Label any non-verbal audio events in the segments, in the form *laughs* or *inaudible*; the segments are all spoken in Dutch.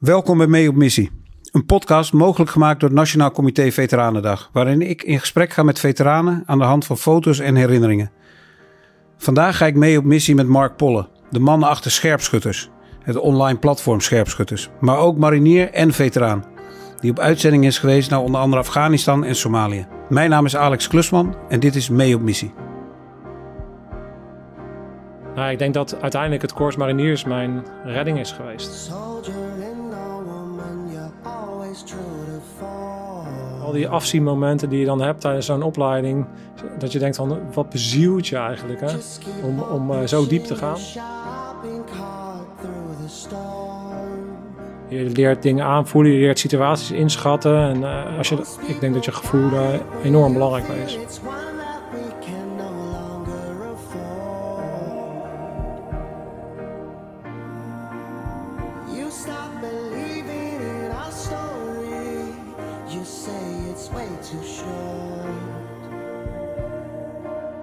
Welkom bij Mee op Missie. Een podcast mogelijk gemaakt door het Nationaal Comité Veteranendag, waarin ik in gesprek ga met veteranen aan de hand van foto's en herinneringen. Vandaag ga ik mee op missie met Mark Polle, de man achter Scherpschutters, het online platform Scherpschutters, maar ook marinier en veteraan, die op uitzending is geweest naar onder andere Afghanistan en Somalië. Mijn naam is Alex Klusman en dit is Mee op Missie. Nou, ik denk dat uiteindelijk het Corps Mariniers mijn redding is geweest. Soldier Die afzienmomenten die je dan hebt tijdens zo'n opleiding, dat je denkt van wat bezielt je eigenlijk hè? om, om eh, zo diep te gaan. Je leert dingen aanvoelen, je leert situaties inschatten en eh, als je, ik denk dat je gevoel daar enorm belangrijk bij is.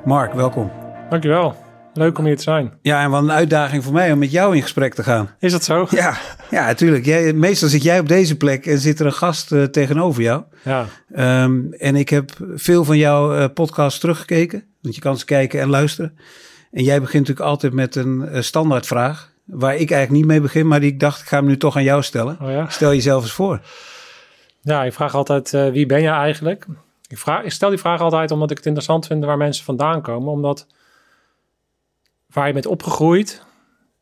Mark, welkom. Dankjewel, leuk om hier te zijn. Ja, en wat een uitdaging voor mij om met jou in gesprek te gaan. Is dat zo? Ja, ja natuurlijk. Jij, meestal zit jij op deze plek en zit er een gast eh, tegenover jou. Ja, Ehm, en ik heb veel van jouw eh, podcasts teruggekeken. Want je kan ze kijken en luisteren. En jij begint natuurlijk altijd met een eh, standaardvraag. Waar ik eigenlijk niet mee begin, maar die ik dacht, ik ga hem nu toch aan jou stellen. oh ja. Stel jezelf eens voor. Ja, ik vraag altijd wie ben je eigenlijk? Ik, vraag, ik stel die vraag altijd omdat ik het interessant vind waar mensen vandaan komen. Omdat waar je bent opgegroeid,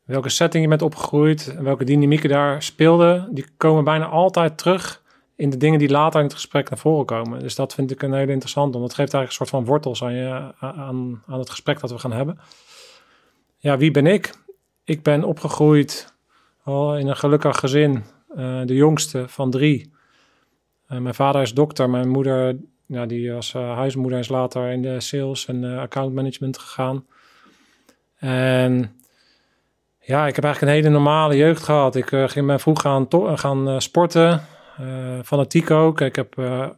welke setting je bent opgegroeid, en welke dynamieken daar speelden, die komen bijna altijd terug in de dingen die later in het gesprek naar voren komen. Dus dat vind ik een hele interessant, want het geeft eigenlijk een soort van wortels aan, je, aan, aan het gesprek dat we gaan hebben. Ja, wie ben ik? Ik ben opgegroeid in een gelukkig gezin, eh, de jongste van drie. Eh, mijn vader is dokter, mijn moeder, ja, die was eh, huismoeder, is later in de sales en uh, account management gegaan. En ja, ik heb eigenlijk een hele normale jeugd gehad. Ik eh, ging ben vroeg gaan, eh, gaan eh, sporten, eh, fanatiek ook. Ik heb eh,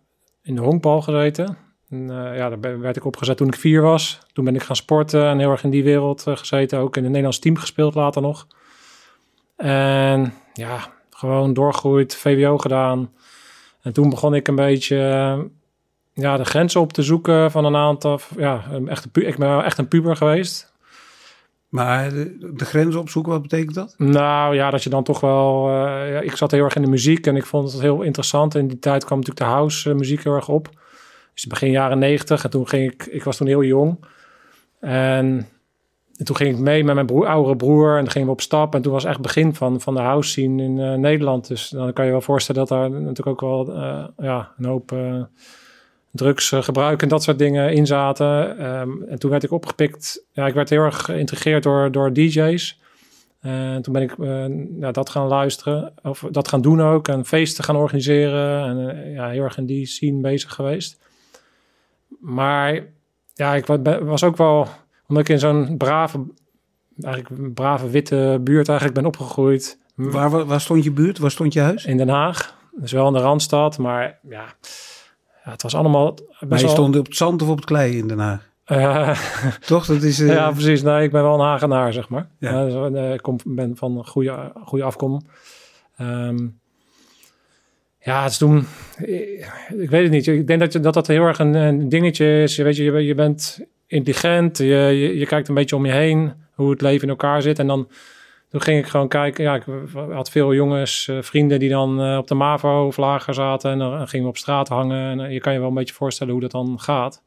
in de honkbal gezeten. En, eh, ja, daar werd ik opgezet toen ik vier was. Toen ben ik gaan sporten en heel erg in die wereld eh, gezeten. Ook in het Nederlands team gespeeld later nog. En ja, gewoon doorgroeid, VWO gedaan. En toen begon ik een beetje eh, ja, de grenzen op te zoeken van een aantal. Ja, een echte pu- ik ben echt een puber geweest. Maar de, de grenzen opzoeken, wat betekent dat? Nou ja, dat je dan toch wel. eh, ja, ik zat heel erg in de muziek en ik vond het heel interessant. In die tijd kwam natuurlijk de house eh, muziek heel erg op. Dus begin jaren negentig. En toen ging ik. Ik was toen heel jong. En, en toen ging ik mee met mijn broer, oudere broer. En dan gingen we op stap. En toen was echt het begin van, van de house scene in eh, Nederland. Dus dan kan je wel voorstellen dat daar natuurlijk ook wel ja, een hoop. Eh drugsgebruik en dat soort dingen in zaten. Ehm, en toen werd ik opgepikt. Ja, ik werd heel erg geïntrigeerd door, door DJ's. En toen ben ik eh, ja, dat gaan luisteren, of dat gaan doen ook, en feesten gaan organiseren. En eh, ja, heel erg in die scene bezig geweest. Maar ja, ik was ook wel, omdat ik in zo'n brave, eigenlijk brave witte buurt eigenlijk ben opgegroeid. Waar, waar, waar stond je buurt? Waar stond je huis? In Den Haag. Dus wel in de Randstad, maar ja, ja het was allemaal Maar je wel... stond op het zand of op het klei in Den Haag? Eh, *laughs* Toch? Dat is, eh, ja, precies. Nee, ik ben wel een Hagenaar, zeg maar. Ja. Eh, ik kom, ben van een goede, goede afkom. Ehm, ja, het is toen... Ik, ik weet het niet. Ik denk dat je- dat, dat heel erg een, een dingetje is. Je, weet, je, je, je bent intelligent. Je, je, je kijkt een beetje om je heen. Hoe het leven in elkaar zit. En dan... Toen ging ik gewoon kijken. Ja, ik had veel jongens, eh, vrienden die dan eh, op de MAVO of lager zaten. En dan gingen we op straat hangen. En eh, je kan je wel een beetje voorstellen hoe dat dan gaat.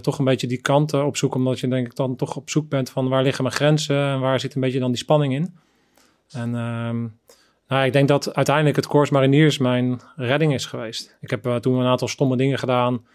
Toch een beetje die kanten opzoeken, omdat je denk ik dan toch op zoek bent van waar liggen mijn grenzen en waar zit een beetje dan die spanning in. En ehm, nou, ik denk dat uiteindelijk het Corps Mariniers mijn redding is geweest. Ik heb toen een aantal stomme dingen gedaan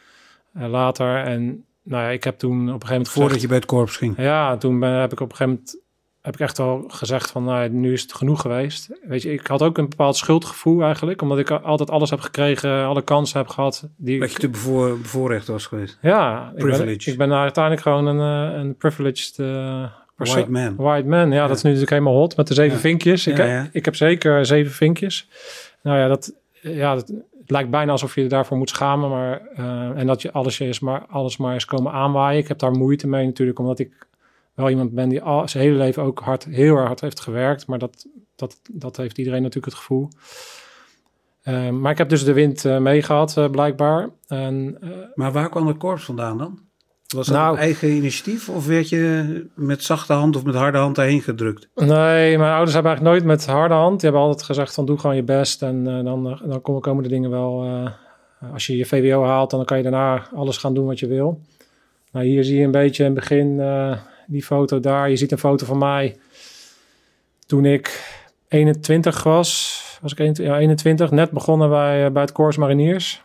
later en nou ja, ik heb toen op een gegeven moment voordat gezegd- je bij het korps ging. ja, toen ben, heb ik op een gegeven moment heb ik echt al gezegd van nou, nu is het genoeg geweest. Weet je, ik had ook een bepaald schuldgevoel eigenlijk, omdat ik altijd alles heb gekregen, alle kansen heb gehad die Dat ik je te bevoor, bevoorrecht was geweest. ja, ik ben, Privileged. ik ben uiteindelijk gewoon een, eh, een privileged eh White man. White man, ja, dat is nu natuurlijk helemaal hot met de zeven Ja. vinkjes. Ik, Ja, heb- ik heb zeker zeven vinkjes. Nou ja, dat, ja, dat, het lijkt bijna alsof je je daarvoor moet schamen, maar eh, en dat je alles, je is maar, alles maar is komen aanwaaien. Ik heb daar moeite mee natuurlijk, omdat ik wel iemand ben die al zijn hele leven ook hard, heel erg hard heeft gewerkt. Maar dat, dat, dat heeft iedereen natuurlijk het gevoel. Eh, maar ik heb dus de wind uh, meegehad, uh, blijkbaar. En, maar waar kwam het korps vandaan dan? Was dat Nou- eigen initiatief of werd je met zachte hand of met harde hand daarheen gedrukt? Nee, mijn ouders hebben eigenlijk nooit met harde hand. Die hebben altijd gezegd van doe gewoon je best en eh, dan, eh, dan komen, komen de dingen wel. eh, als je je VWO haalt, dan kan je daarna alles gaan doen wat je wil. Nou, hier zie je een beetje in het begin eh, die foto daar. Je ziet een foto van mij toen ik 21 was. Was ik 21, ja, 21 net begonnen bij, eh, bij het Corps Mariniers.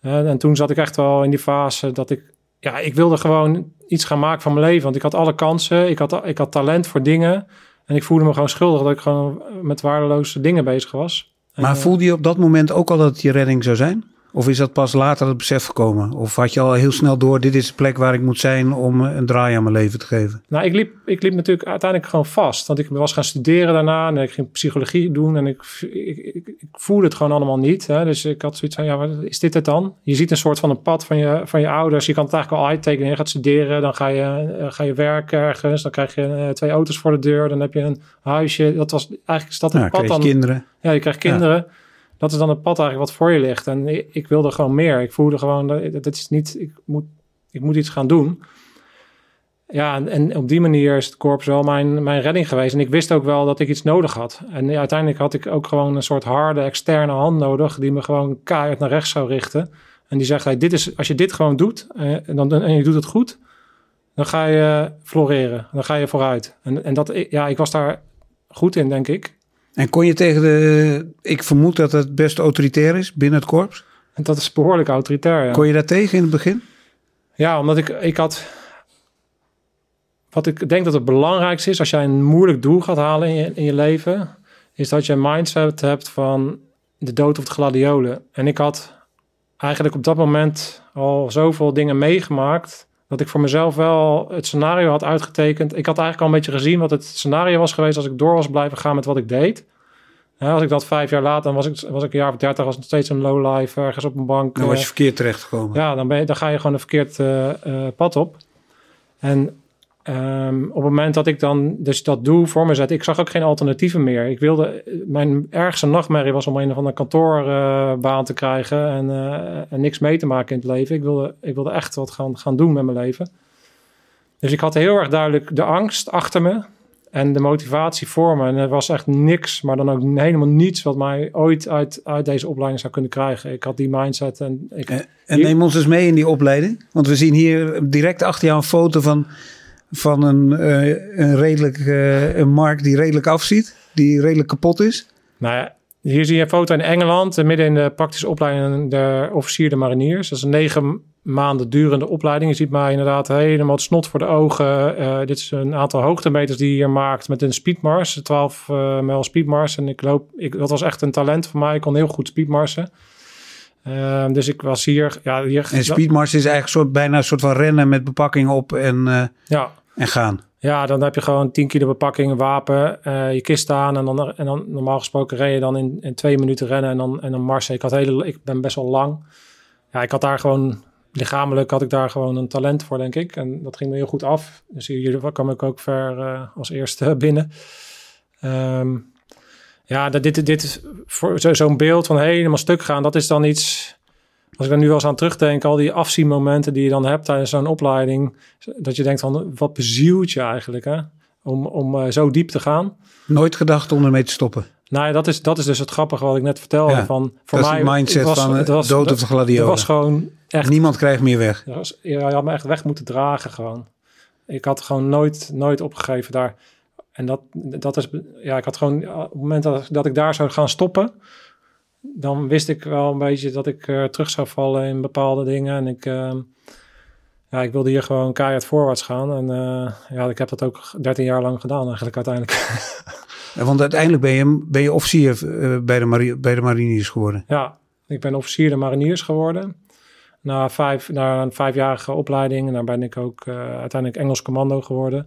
Eh, en toen zat ik echt wel in die fase dat ik ja, ik wilde gewoon iets gaan maken van mijn leven. Want ik had alle kansen. Ik had, ik had talent voor dingen. En ik voelde me gewoon schuldig dat ik gewoon met waardeloze dingen bezig was. En, Maar eh, voelde je op dat moment ook al dat het je redding zou zijn? Of is dat pas later het besef gekomen? Of had je al heel snel door, dit is de plek waar ik moet zijn om eh, een draai aan mijn leven te geven? Nou, ik liep, ik liep natuurlijk uiteindelijk gewoon vast. Want ik was gaan studeren daarna en ik ging psychologie doen. En ik, ik, ik, ik voelde het gewoon allemaal niet. Hè. Dus ik had zoiets van, ja, is dit het dan? Je ziet een soort van een pad van je, van je ouders. Je kan het eigenlijk al uittekenen. Je gaat studeren, dan ga je, eh, ga je werken ergens. Dan krijg je eh, twee auto's voor de deur. Dan heb je een huisje. Dat was, eigenlijk is dat het Ja, pad dan. kinderen. Ja, je krijgt kinderen. Dat is dan het pad eigenlijk wat voor je ligt. En ik, wilde gewoon meer. Ik voelde gewoon, dat, is niet, ik moet, ik moet iets gaan doen. Ja, en, en op die manier is het korps wel mijn, mijn redding geweest. En ik wist ook wel dat ik iets nodig had. En uiteindelijk had ik ook gewoon een soort harde externe hand nodig... die me gewoon keihard naar rechts zou richten. En die zegt, dit is, als je dit gewoon doet eh, en, dan, en je doet het goed... dan ga je floreren, dan ga je vooruit. En, en dat, ja, ik was daar goed in, denk ik. En kon je tegen de... Ik vermoed dat het best autoritair is binnen het korps. En dat is behoorlijk autoritair, ja. Kon je daar tegen in het begin? Ja, omdat ik, ik had. Wat ik denk dat het belangrijkste is als jij een moeilijk doel gaat halen in je, in je leven, is dat je een mindset hebt van de dood of de gladiolen. En ik had eigenlijk op dat moment al zoveel dingen meegemaakt, dat ik voor mezelf wel het scenario had uitgetekend. Ik had eigenlijk al een beetje gezien wat het scenario was geweest als ik door was blijven gaan met wat ik deed. Ja, als ik dat vijf jaar later, dan was ik, was ik een jaar of dertig, was nog steeds een lowlife ergens op een bank. Dan eh, was je verkeerd terechtgekomen. ja, dan, ben je, dan ga je gewoon een verkeerd eh, eh, pad op. En ehm, op het moment dat ik dan dus dat doel voor me zet, ik zag ook geen alternatieven meer. Ik wilde, mijn ergste nachtmerrie was om een of andere kantoorbaan te krijgen en, eh, en niks mee te maken in het leven. Ik wilde, ik wilde echt wat gaan, gaan doen met mijn leven. Dus ik had heel erg duidelijk de angst achter me en de motivatie voor me. En er was echt niks, maar dan ook helemaal niets wat mij ooit uit, uit deze opleiding zou kunnen krijgen. Ik had die mindset en ik, En, en neem ons eens mee in die opleiding. Want we zien hier direct achter jou een foto van, van een, eh, een redelijk eh, een markt die redelijk afziet. Die redelijk kapot is. Nou hier zie je een foto in Engeland, eh, midden in de praktische opleiding der officier de mariniers. Dat is een negen maanden durende opleiding. Je ziet mij inderdaad helemaal het snot voor de ogen. Dit is een aantal hoogtemeters die je hier maakt met een speedmars, 12 eh mijl speedmars. En ik loop, ik, dat was echt een talent voor mij. Ik kon heel goed speedmarsen. Eh, dus ik was hier, ja, hier En speedmars is eigenlijk soort, bijna een soort van rennen met bepakking op en, eh, ja, en gaan. Ja, dan heb je gewoon 10 kilo bepakking, een wapen, eh, je kist aan. En dan, en dan normaal gesproken ren je dan in, in twee minuten rennen en dan, en dan marsen. Ik, had hele, ik ben best wel lang. Ja, ik had daar gewoon, lichamelijk had ik daar gewoon een talent voor, denk ik. En dat ging me heel goed af. Dus hier kwam ik ook ver eh, als eerste *laughs* binnen. Ehm, ja, dat, dit, dit is voor zo- zo'n beeld van helemaal stuk gaan. Dat is dan iets... Als ik er nu wel eens aan terugdenk, al die afzienmomenten die je dan hebt tijdens zo'n opleiding. Dat je denkt van, wat bezielt je eigenlijk, hè? Om, om eh, zo diep te gaan. Nooit gedacht om ermee te stoppen. Nou ja, dat is, dat is dus het grappige wat ik net vertelde. Ja, van, voor dat mij, het mindset het was, van het eh, was, dood of de Het gladiolen. was gewoon echt... Niemand krijgt meer weg. het was- je had me echt weg moeten dragen gewoon. Ik had gewoon nooit, nooit opgegeven daar. En dat, dat is... Ja, ik had gewoon... Op het moment dat, dat ik daar zou gaan stoppen... Dan wist ik wel een beetje dat ik eh, terug zou vallen in bepaalde dingen. En ik... eh, ja, ik wilde hier gewoon keihard voorwaarts gaan. En eh, ja, ik heb dat ook 13 jaar lang gedaan eigenlijk uiteindelijk. Ja, Want uiteindelijk ben je, ben je officier eh, bij, de mari- bij de mariniers geworden. Ja, ik ben officier de mariniers geworden. Na, vijf, na een vijfjarige opleiding. En daar ben ik ook uiteindelijk Engels commando geworden.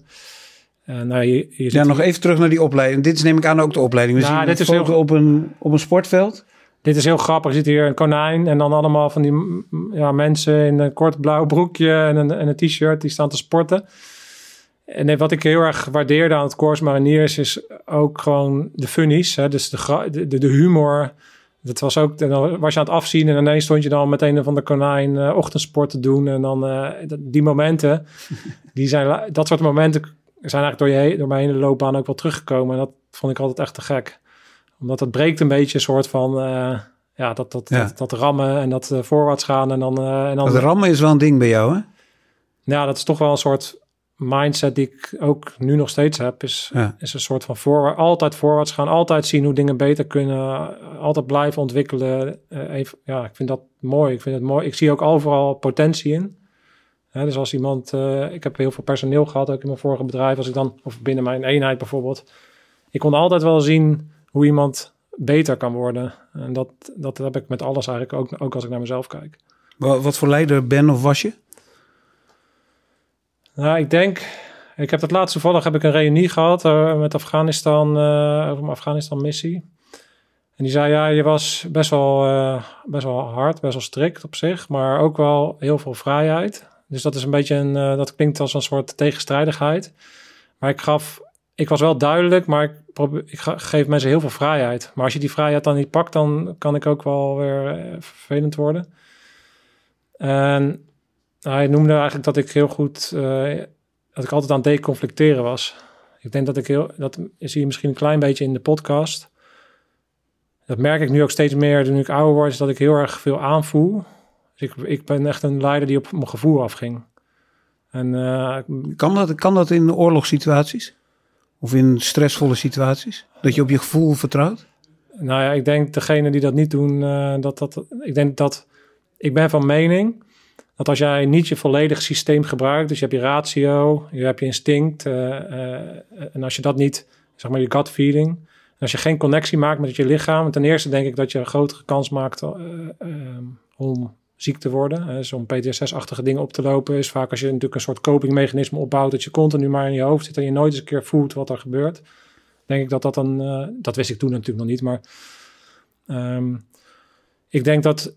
En nou, je, je Ja, nog even terug naar die opleiding. Dit is neem ik aan ook de opleiding. Ja, zien dit is heel- op, een, op een sportveld. Dit is heel grappig. Je ziet hier een konijn en dan allemaal van die ja, mensen in een kort blauw broekje en een, en een t-shirt die staan te sporten. En nee, wat ik heel erg waardeerde aan het Corps Mariniers is ook gewoon de funnies. Hè? Dus de, de, de, humor. Dat was ook, dan was je aan het afzien en ineens stond je dan meteen van de konijn eh, ochtendsport te doen. En dan eh, die momenten, *laughs* die zijn, dat soort momenten zijn eigenlijk door, je, door mijn hele loopbaan ook wel teruggekomen. En dat vond ik altijd echt te gek. Omdat het breekt een beetje een soort van, eh, ja, dat, dat, Ja. dat, dat rammen en dat eh, voorwaarts gaan. En dan, eh, en dan Dat rammen is wel een ding bij jou, hè? ja, dat is toch wel een soort mindset die ik ook nu nog steeds heb. Is, Ja. is een soort van voorwaarts, altijd voorwaarts gaan, altijd zien hoe dingen beter kunnen, altijd blijven ontwikkelen. Even, ja, ik vind dat mooi. Ik vind het mooi. Ik zie ook overal potentie in. Hè, dus als iemand, eh, ik heb heel veel personeel gehad, ook in mijn vorige bedrijf, als ik dan, of binnen mijn eenheid bijvoorbeeld. Ik kon altijd wel zien hoe iemand beter kan worden. En dat, dat heb ik met alles eigenlijk, ook, ook als ik naar mezelf kijk. Wa- Wat voor leider ben of was je? Nou, ik denk, ik heb dat laatst toevallig heb ik een reunie gehad eh, met Afghanistan, eh, over mijn Afghanistan missie. En die zei, ja, je was best wel, best wel hard, best wel strikt op zich, maar ook wel heel veel vrijheid. Dus dat is een beetje een, eh, dat klinkt als een soort tegenstrijdigheid. Maar ik gaf, ik was wel duidelijk, maar ik, ik geef mensen heel veel vrijheid. Maar als je die vrijheid dan niet pakt, dan kan ik ook wel weer eh, vervelend worden. En hij noemde eigenlijk dat ik heel goed, eh, dat ik altijd aan het deconflicteren was. Ik denk dat ik heel, dat zie je misschien een klein beetje in de podcast. Dat merk ik nu ook steeds meer, nu ik ouder word, is dat ik heel erg veel aanvoel. Dus ik, ik ben echt een leider die op mijn gevoel afging. En eh, Kan dat, kan dat in oorlogssituaties? Of in stressvolle situaties? Dat je op je gevoel vertrouwt? Nou ja, ik denk degene die dat niet doen, eh, dat dat. Ik denk dat. Ik ben van mening dat als jij niet je volledig systeem gebruikt, dus je hebt je ratio, je hebt je instinct, eh, en als je dat niet, zeg maar je gut feeling, en als je geen connectie maakt met je lichaam, ten eerste denk ik dat je een grotere kans maakt om ziek te worden. Hè, Zo'n PTSS-achtige dingen op te lopen is vaak als je natuurlijk een soort copingmechanisme opbouwt, dat je continu maar in je hoofd zit en je nooit eens een keer voelt wat er gebeurt. Denk ik dat dat een, eh, dat wist ik toen natuurlijk nog niet, maar Ehm, ik denk dat,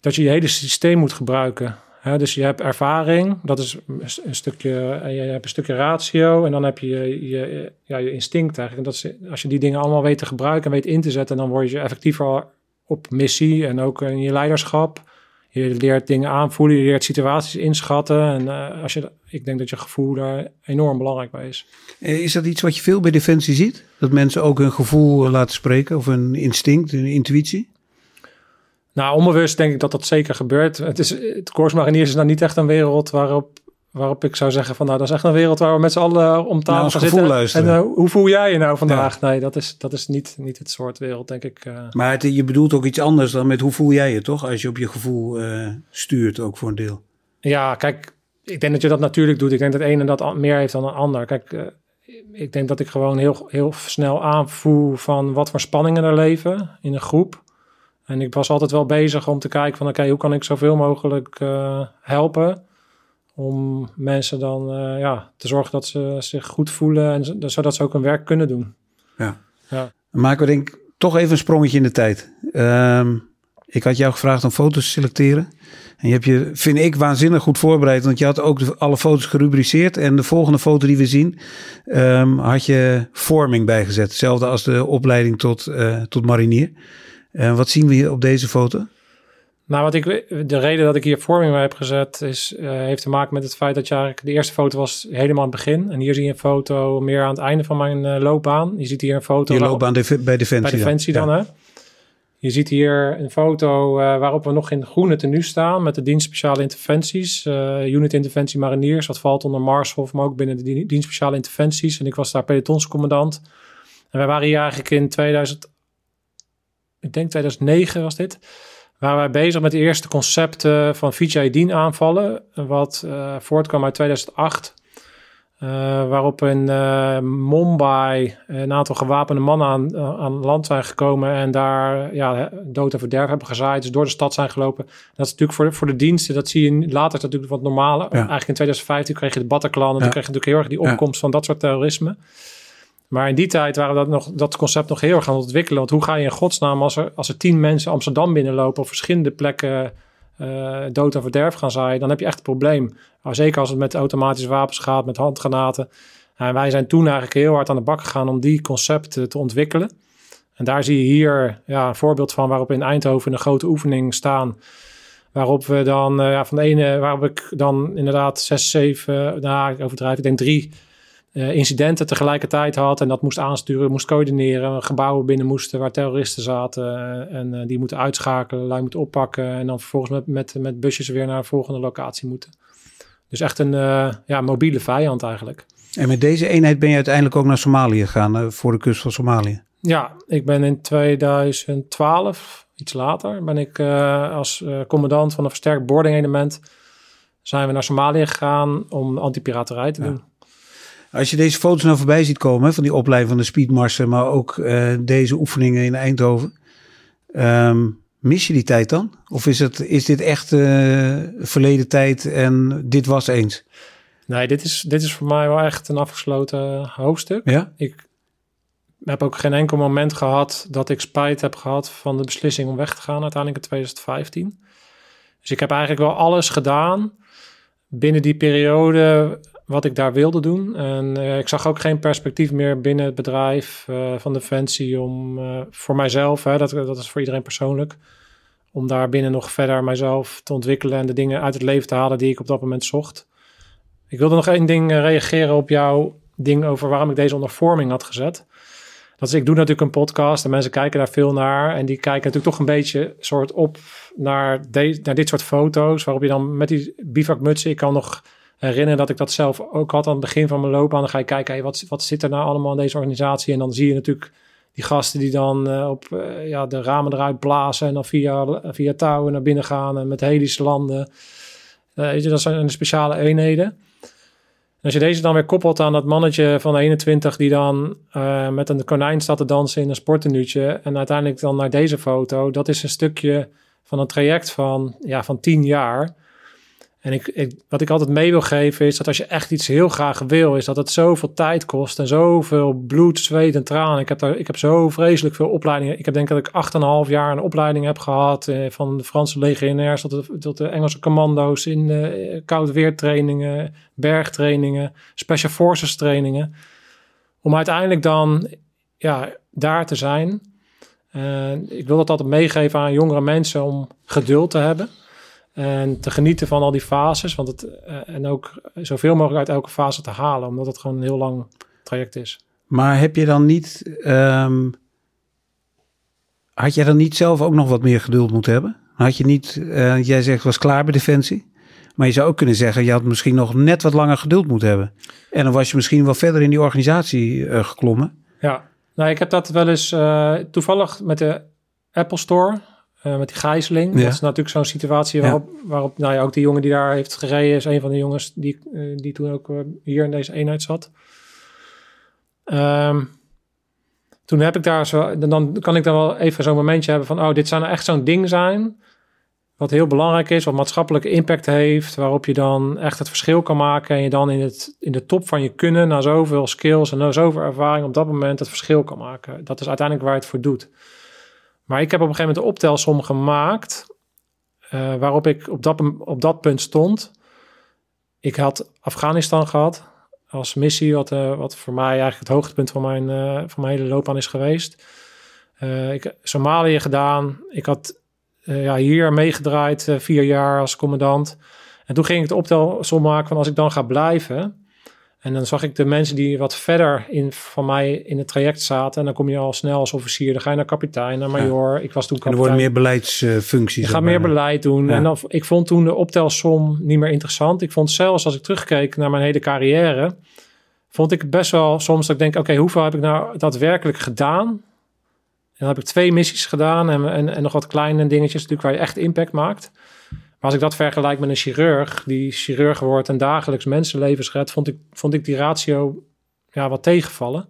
dat je je hele systeem moet gebruiken. Dus je hebt ervaring, dat is een stukje, en je hebt een stukje ratio en dan heb je je, ja, je instinct eigenlijk. En dat als je die dingen allemaal weet te gebruiken en weet in te zetten, dan word je effectiever op missie en ook in je leiderschap. Je leert dingen aanvoelen, je leert situaties inschatten. En eh, als je, ik denk dat je gevoel daar enorm belangrijk bij is. Eh, Is dat iets wat je veel bij Defensie ziet? Dat mensen ook hun gevoel eh, laten spreken of hun instinct, hun intuïtie? Nou, onbewust denk ik dat dat zeker gebeurt. Het, is, het Corps Mariniers is nou niet echt een wereld waarop, waarop ik zou zeggen van... nou, dat is echt een wereld waar we met z'n allen om tafel gaan zitten. luisteren. En eh, hoe voel jij je nou vandaag? Nee, dat is, dat is niet, niet het soort wereld, denk ik. eh. Maar het, je bedoelt ook iets anders dan met hoe voel jij je, toch? Als je op je gevoel eh, stuurt, ook voor een deel. Ja, kijk, ik denk dat je dat natuurlijk doet. Ik denk dat de ene dat meer heeft dan een ander. Kijk, eh, ik denk dat ik gewoon heel, heel snel aanvoel van wat voor spanningen er leven in een groep. En ik was altijd wel bezig om te kijken van oké, hoe kan ik zoveel mogelijk eh, helpen om mensen dan eh, ja, te zorgen dat ze zich goed voelen en zodat ze ook hun werk kunnen doen. Ja. Ja. Maken we denk ik toch even een sprongetje in de tijd. Ehm, ik had jou gevraagd om foto's te selecteren. En je hebt je, vind ik, waanzinnig goed voorbereid. Want je had ook de- alle foto's gerubriceerd. En de volgende foto die we zien, ehm, had je vorming bijgezet. Hetzelfde als de opleiding tot, eh, tot marinier. Eh, wat zien we hier op deze foto? Nou, wat ik, de reden dat ik hier vorming bij heb gezet, is, eh, heeft te maken met het feit dat je eigenlijk, de eerste foto was helemaal aan het begin. En hier zie je een foto meer aan het einde van mijn eh, loopbaan. Je ziet hier een foto Je waarop- loopt aan de, bij Defensie. bij Defensie dan, Ja. hè. Je ziet hier een foto eh, waarop we nog in groene tenue staan met de dienst speciale interventies. unit interventie mariniers, wat valt onder Marshof, maar ook binnen de di- dienst speciale interventies. En ik was daar pelotonscommandant. En wij waren hier eigenlijk in 2000, ik denk 2009 was dit, waren wij bezig met de eerste concepten van Fijay aanvallen, wat eh, voortkwam uit 2008. eh, waarop in eh, Mumbai een aantal gewapende mannen aan, aan land zijn gekomen en daar ja, dood en verderf hebben gezaaid, dus door de stad zijn gelopen. Dat is natuurlijk voor, voor de diensten, dat zie je later natuurlijk wat normale. Eigenlijk in 2015 kreeg je de Bataclan en Ja. toen kreeg je natuurlijk heel erg die Ja. opkomst van dat soort terrorisme. Maar in die tijd waren dat, nog, dat concept nog heel erg aan het ontwikkelen. Want hoe ga je in godsnaam als er, als er tien mensen Amsterdam binnenlopen op verschillende plekken eh, dood en verderf gaan zaaien, dan heb je echt een probleem. Maar zeker als het met automatische wapens gaat, met handgranaten. En wij zijn toen eigenlijk heel hard aan de bak gegaan om die concepten te ontwikkelen. En daar zie je hier ja, een voorbeeld van waarop in Eindhoven een grote oefening staan. Waarop we dan eh, ja, van de ene, waarop ik dan inderdaad zes, zeven, nou ik overdrijf, ik denk drie incidenten tegelijkertijd had. En dat moest aansturen, moest coördineren. Gebouwen binnen moesten waar terroristen zaten. eh, en eh, die moeten uitschakelen, lui moeten oppakken. En dan vervolgens met, met, met busjes weer naar de volgende locatie moeten. Dus echt een eh, ja, mobiele vijand eigenlijk. En met deze eenheid ben je uiteindelijk ook naar Somalië gegaan, eh, voor de kust van Somalië. Ja, ik ben in 2012, iets later, ben ik eh, als eh, commandant van een versterkt boarding element zijn we naar Somalië gegaan om antipiraterij te Ja. doen. Als je deze foto's nou voorbij ziet komen, hè, van die opleiding van de speedmarsen, maar ook eh, deze oefeningen in Eindhoven. ehm, mis je die tijd dan? Of is, het, is dit echt eh, verleden tijd en dit was eens? Nee, dit is, dit is voor mij wel echt een afgesloten hoofdstuk. Ja? Ik heb ook geen enkel moment gehad dat ik spijt heb gehad van de beslissing om weg te gaan uiteindelijk in 2015. Dus ik heb eigenlijk wel alles gedaan binnen die periode wat ik daar wilde doen. En eh, ik zag ook geen perspectief meer binnen het bedrijf eh, van Defensie om eh, voor mijzelf, hè, dat, dat is voor iedereen persoonlijk, om daar binnen nog verder mijzelf te ontwikkelen en de dingen uit het leven te halen die ik op dat moment zocht. Ik wilde nog één ding reageren op jouw ding over waarom ik deze onder vorming had gezet. Dat is, ik doe natuurlijk een podcast en mensen kijken daar veel naar. En die kijken natuurlijk toch een beetje soort op naar, de, naar dit soort foto's. Waarop je dan met die bivakmutsen, ik kan nog herinneren dat ik dat zelf ook had aan het begin van mijn loopbaan. Dan ga je kijken, wat, wat zit er nou allemaal in deze organisatie? En dan zie je natuurlijk die gasten die dan eh, op eh, ja, de ramen eruit blazen. En dan via, via touwen naar binnen gaan en met helis landen. Eh, je, dat zijn speciale eenheden. En als je deze dan weer koppelt aan dat mannetje van 21 die dan met een konijn staat te dansen in een sporttenuutje en uiteindelijk dan naar deze foto, dat is een stukje van een traject van, ja, van 10 jaar. En ik, wat ik altijd mee wil geven is dat als je echt iets heel graag wil, is dat het zoveel tijd kost en zoveel bloed, zweet en tranen. Ik heb, ik heb zo vreselijk veel opleidingen. Ik heb denk dat ik 8,5 jaar een opleiding heb gehad. Eh, van de Franse legionairs tot de, tot de Engelse commando's in eh, weertrainingen, bergtrainingen, special forces trainingen. Om uiteindelijk dan ja, daar te zijn. En ik wil dat altijd meegeven aan jongere mensen om geduld te hebben. En te genieten van al die fases. Want het, eh, en ook zoveel mogelijk uit elke fase te halen. Omdat het gewoon een heel lang traject is. Maar heb je dan niet, ehm, had jij dan niet zelf ook nog wat meer geduld moeten hebben? Had je niet, eh, jij zegt was klaar bij Defensie. Maar je zou ook kunnen zeggen, je had misschien nog net wat langer geduld moeten hebben. En dan was je misschien wel verder in die organisatie eh, geklommen. Ja, nou, ik heb dat wel eens toevallig met de Apple Store, eh, met die gijzeling. Ja. Dat is natuurlijk zo'n situatie Ja. waarop, waarop nou ja, ook die jongen die daar heeft gereden, is een van de jongens die, eh, die toen ook eh, hier in deze eenheid zat. Ehm, toen heb ik daar zo, dan- dan kan ik dan wel even zo'n momentje hebben van, oh, dit zou nou echt zo'n ding zijn. Wat heel belangrijk is, wat maatschappelijke impact heeft, waarop je dan echt het verschil kan maken en je dan in, het, in de top van je kunnen, na zoveel skills en na zoveel ervaring, op dat moment het verschil kan maken. Dat is uiteindelijk waar je het voor doet. Maar ik heb op een gegeven moment een optelsom gemaakt, eh, waarop ik op dat, op dat punt stond. Ik had Afghanistan gehad als missie, wat, eh, wat voor mij eigenlijk het hoogtepunt van mijn, eh, van mijn hele loopbaan is geweest. Ik Somalië gedaan. Ik had ja, hier meegedraaid, vier jaar als commandant. En toen ging ik de optelsom maken van als ik dan ga blijven. En dan zag ik de mensen die wat verder in, van mij in het traject zaten. En dan kom je al snel als officier. Dan ga je naar kapitein, naar major. Ik was toen En er kapitein. worden meer beleidsfuncties. Je gaat maar. meer beleid doen. Ja. En dan, ik vond toen de optelsom niet meer interessant. Ik vond zelfs als ik terugkeek naar mijn hele carrière, vond ik best wel soms dat ik denk, oké, hoeveel heb ik nou daadwerkelijk gedaan? En dan heb ik twee missies gedaan en, en, en nog wat kleine dingetjes natuurlijk waar je echt impact maakt. Als ik dat vergelijk met een chirurg, die chirurg wordt en dagelijks mensenlevens redt, vond ik, vond ik die ratio ja, wat tegenvallen.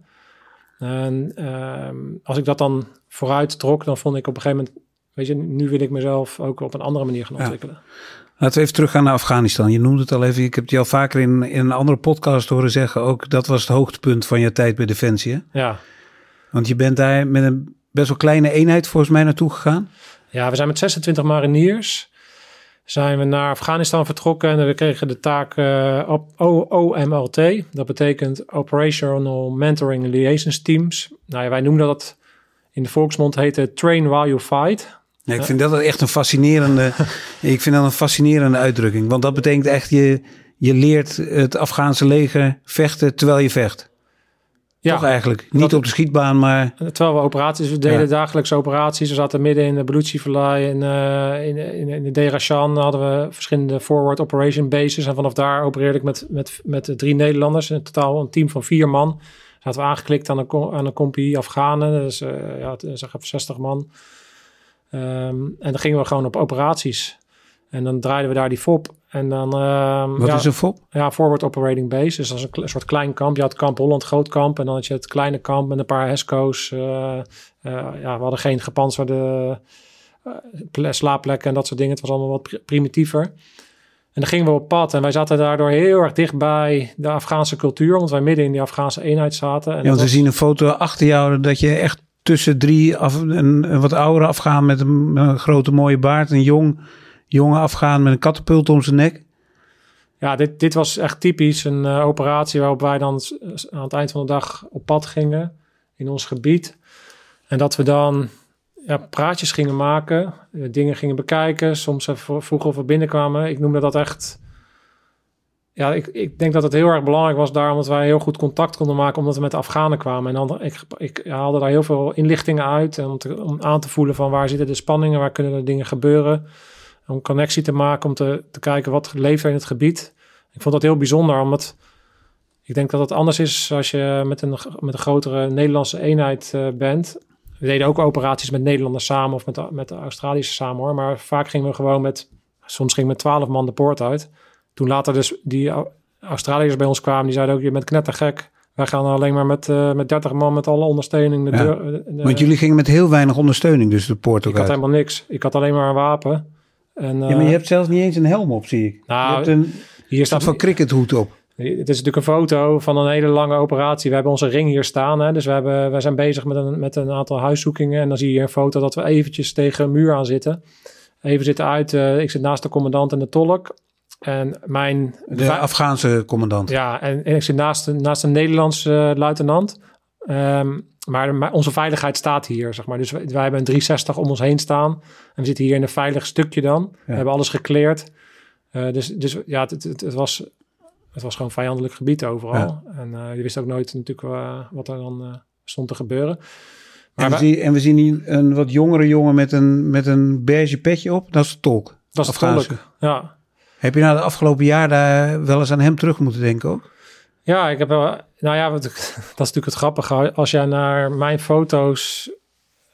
En ehm, als ik dat dan vooruit trok, dan vond ik op een gegeven moment Weet je, nu wil ik mezelf ook op een andere manier gaan Ja. ontwikkelen. Laten we even teruggaan naar Afghanistan. Je noemde het al even. Ik heb het je al vaker in, in een andere podcast horen zeggen. Ook dat was het hoogtepunt van je tijd bij Defensie. Hè? Ja. Want je bent daar met een best wel kleine eenheid volgens mij naartoe gegaan. ja, we zijn met 26 mariniers. Zijn we naar Afghanistan vertrokken en we kregen de taak eh, op O- OMLT. Dat betekent Operational Mentoring Liaisons Teams. Nou ja, wij noemen dat in de volksmond heette Train While You Fight. Nee, ik vind dat echt een fascinerende, *laughs* ik vind dat een fascinerende uitdrukking. Want dat betekent echt, je, je leert het Afghaanse leger vechten terwijl je vecht. Ja, Toch eigenlijk. Niet Dat- op de schietbaan, maar terwijl we operaties, we deden Ja. dagelijkse operaties. We zaten midden in de Baluchi-vallei en eh, in, in, in de Derashan hadden we verschillende forward operation bases. En vanaf daar opereerde ik met, met, met drie Nederlanders. In totaal een team van vier man. Zaten we aangeklikt aan een, aan een compie Afghanen. Dus eh ja, zeg even 60 man. Ehm, en dan gingen we gewoon op operaties. En dan draaiden we daar die FOP. En dan... ehm, wat ja, is een ja, Forward Operating Base. Dus dat is een, soort klein kamp. Je had kamp Holland, groot kamp. En dan had je het kleine kamp met een paar HESCO's. eh, eh, ja, we hadden geen gepantserde eh, ple- slaapplekken en dat soort dingen. Het was allemaal wat pri- primitiever. En dan gingen we op pad. En wij zaten daardoor heel erg dicht bij de Afghaanse cultuur. Want wij midden in die Afghaanse eenheid zaten. En Ja, want we was- zien een foto achter jou dat je echt tussen drie af, een, een wat oudere Afghaan met een, een grote mooie baard, een jong, jonge Afghaan met een katapult om zijn nek. Ja, dit, dit was echt typisch een eh, operatie waarop wij dan aan het eind van de dag op pad gingen in ons gebied. En dat we dan ja, praatjes gingen maken, eh, dingen gingen bekijken. Soms even vroegen of we binnenkwamen. Ik noemde dat echt... Ja, ik, ik denk dat het heel erg belangrijk was daar, omdat wij heel goed contact konden maken, omdat we met de Afghanen kwamen. En dan, ik, ik haalde daar heel veel inlichtingen uit om, om aan te voelen van waar zitten de spanningen, waar kunnen er dingen gebeuren. Om connectie te maken, om te, te kijken wat leeft er in het gebied. Ik vond dat heel bijzonder, omdat ik denk dat het anders is als je met een, met een grotere Nederlandse eenheid eh, bent. We deden ook operaties met Nederlanders samen of met de, met de Australische samen hoor. Maar vaak gingen we gewoon met, soms ging met twaalf man de poort uit. Toen later dus die Au- Australiërs bij ons kwamen, die zeiden ook, je bent knettergek. Wij gaan alleen maar met, eh met 30 man met alle ondersteuning. De Ja, deur, de- de- Want jullie gingen met heel weinig ondersteuning dus de poort ook ik had uit. helemaal niks. Ik had alleen maar een wapen. En, Ja, maar eh, je hebt zelfs niet eens een helm op, zie ik. Nou, je hebt een hier staat van crickethoed op. Het is natuurlijk een foto van een hele lange operatie. We hebben onze ring hier staan. Hè? Dus we, hebben, wij zijn bezig met een, met een aantal huiszoekingen. En dan zie je hier een foto dat we eventjes tegen een muur aan zitten. Even zitten uit. eh, ik zit naast de commandant en de tolk. En mijn... De Afghaanse commandant. Ja, en, en ik zit naast, een- naast een Nederlandse eh, luitenant. Ehm, maar, maar onze veiligheid staat hier, zeg maar. Dus wij, wij hebben een 360 om ons heen staan. En we zitten hier in een veilig stukje dan. We hebben alles gekleerd. Eh, dus, dus ja, het, het, het was, het was gewoon vijandelijk gebied overal. Ja. En eh, je wist ook nooit natuurlijk eh, wat er dan stond te gebeuren. Maar En we, wij- zien, en we zien hier een wat jongere jongen met een, met een beige petje op. Dat is de tolk. dat is Afghaanse. tolk. Ja. Heb je na de afgelopen jaar daar wel eens aan hem terug moeten denken ook? Ja, ik heb wel. Nou ja, wat, *laughs* dat is natuurlijk het grappige. Als jij naar mijn foto's.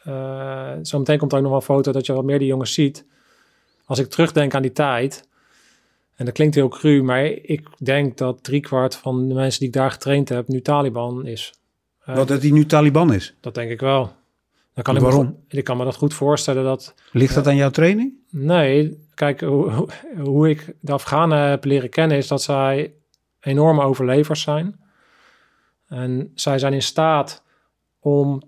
eh zo meteen komt er ook nog wel een foto dat je wat meer die jongens ziet. Als ik terugdenk aan die tijd. En dat klinkt heel cru, maar ik denk dat driekwart van de mensen die ik daar getraind heb nu Taliban is. Wat dat hij nu Taliban is. Dat denk ik wel. Dan kan ik, me, Waarom? ik kan me dat goed voorstellen dat Ligt dat aan jouw training? Nee, kijk, hoe- hoe ik de Afghanen heb leren kennen is dat zij enorme overlevers zijn. En zij zijn in staat om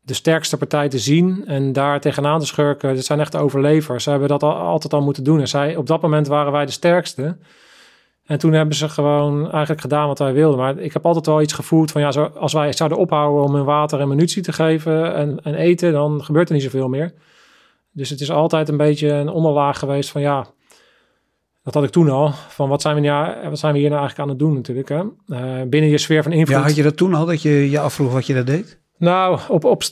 de sterkste partij te zien en daar tegenaan te schurken. Dit zijn echt overlevers. Ze hebben dat al, altijd al moeten doen. En zij, op dat moment waren wij de sterkste. En toen hebben ze gewoon eigenlijk gedaan wat wij wilden. Maar ik heb altijd wel iets gevoeld van ja, als wij zouden ophouden om hun water en munitie te geven en, en eten, dan gebeurt er niet zoveel meer. Dus het is altijd een beetje een onderlaag geweest van ja, dat had ik toen al. Van wat zijn we, nou, wat zijn we hier nou eigenlijk aan het doen natuurlijk. Hè? Eh, binnen je sfeer van invloed. Ja, had je dat toen al, dat je je afvroeg wat je dat deed? Nou, op, op,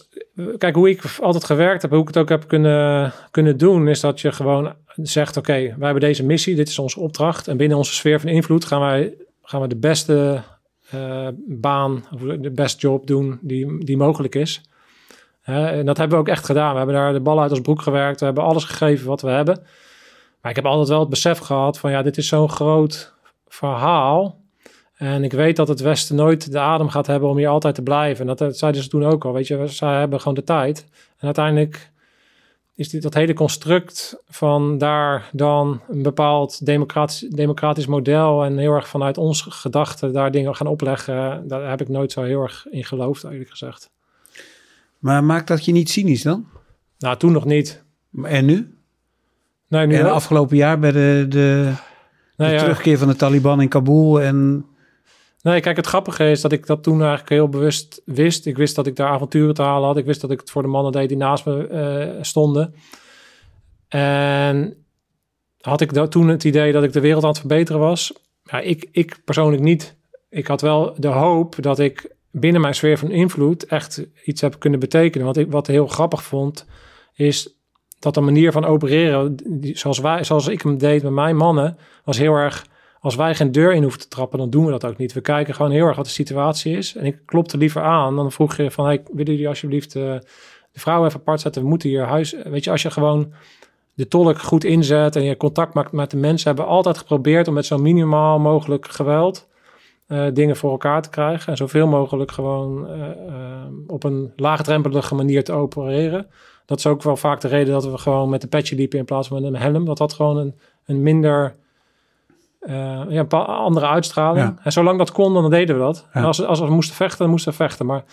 kijk, hoe ik altijd gewerkt heb, hoe ik het ook heb kunnen, kunnen doen, is dat je gewoon zegt: Oké, wij hebben deze missie, dit is onze opdracht. En binnen onze sfeer van invloed gaan wij gaan we de beste eh, baan, of de best job doen die, die mogelijk is. En dat hebben we ook echt gedaan. We hebben daar de bal uit ons broek gewerkt. We hebben alles gegeven wat we hebben. Maar ik heb altijd wel het besef gehad van ja, dit is zo'n groot verhaal. En ik weet dat het Westen nooit de adem gaat hebben om hier altijd te blijven. En dat, zeiden ze toen ook al. Weet je, zij hebben gewoon de tijd. En uiteindelijk is dit dat hele construct van daar dan een bepaald democratisch, democratisch model en heel erg vanuit ons gedachten daar dingen gaan opleggen. Daar heb ik nooit zo heel erg in geloofd, eerlijk gezegd. Maar maakt dat je niet cynisch dan? Nou, toen nog niet. En nu? Nee, nu En wel. afgelopen jaar bij de, de, Nee, de ja. terugkeer van de Taliban in Kabul. En Nee, kijk, het grappige is dat ik dat toen eigenlijk heel bewust wist. Ik wist dat ik daar avonturen te halen had. Ik wist dat ik het voor de mannen deed die naast me eh, stonden. En had ik da- toen het idee dat ik de wereld aan het verbeteren was? Ja, ik, ik persoonlijk niet. Ik had wel de hoop dat ik binnen mijn sfeer van invloed echt iets heb kunnen betekenen. Wat ik wat heel grappig vond, is dat de manier van opereren, zoals, wij, zoals ik hem deed met mijn mannen, was heel erg als wij geen deur in hoeven te trappen, dan doen we dat ook niet. We kijken gewoon heel erg wat de situatie is. En ik klopte liever aan. Dan vroeg je van, hey, willen jullie alsjeblieft eh, de vrouw even apart zetten? We moeten hier huis... Weet je, als je gewoon de tolk goed inzet en je contact maakt met de mensen... hebben we altijd geprobeerd om met zo minimaal mogelijk geweld... eh, dingen voor elkaar te krijgen. En zoveel mogelijk gewoon eh, eh, op een laagdrempelige manier te opereren. Dat is ook wel vaak de reden dat we gewoon met de petje liepen in plaats van met een helm. Dat had gewoon een, een minder ja, een pa- andere uitstraling. Ja. En zolang dat kon, dan deden we dat. Ja. En als, als we moesten vechten, dan moesten we vechten. Maar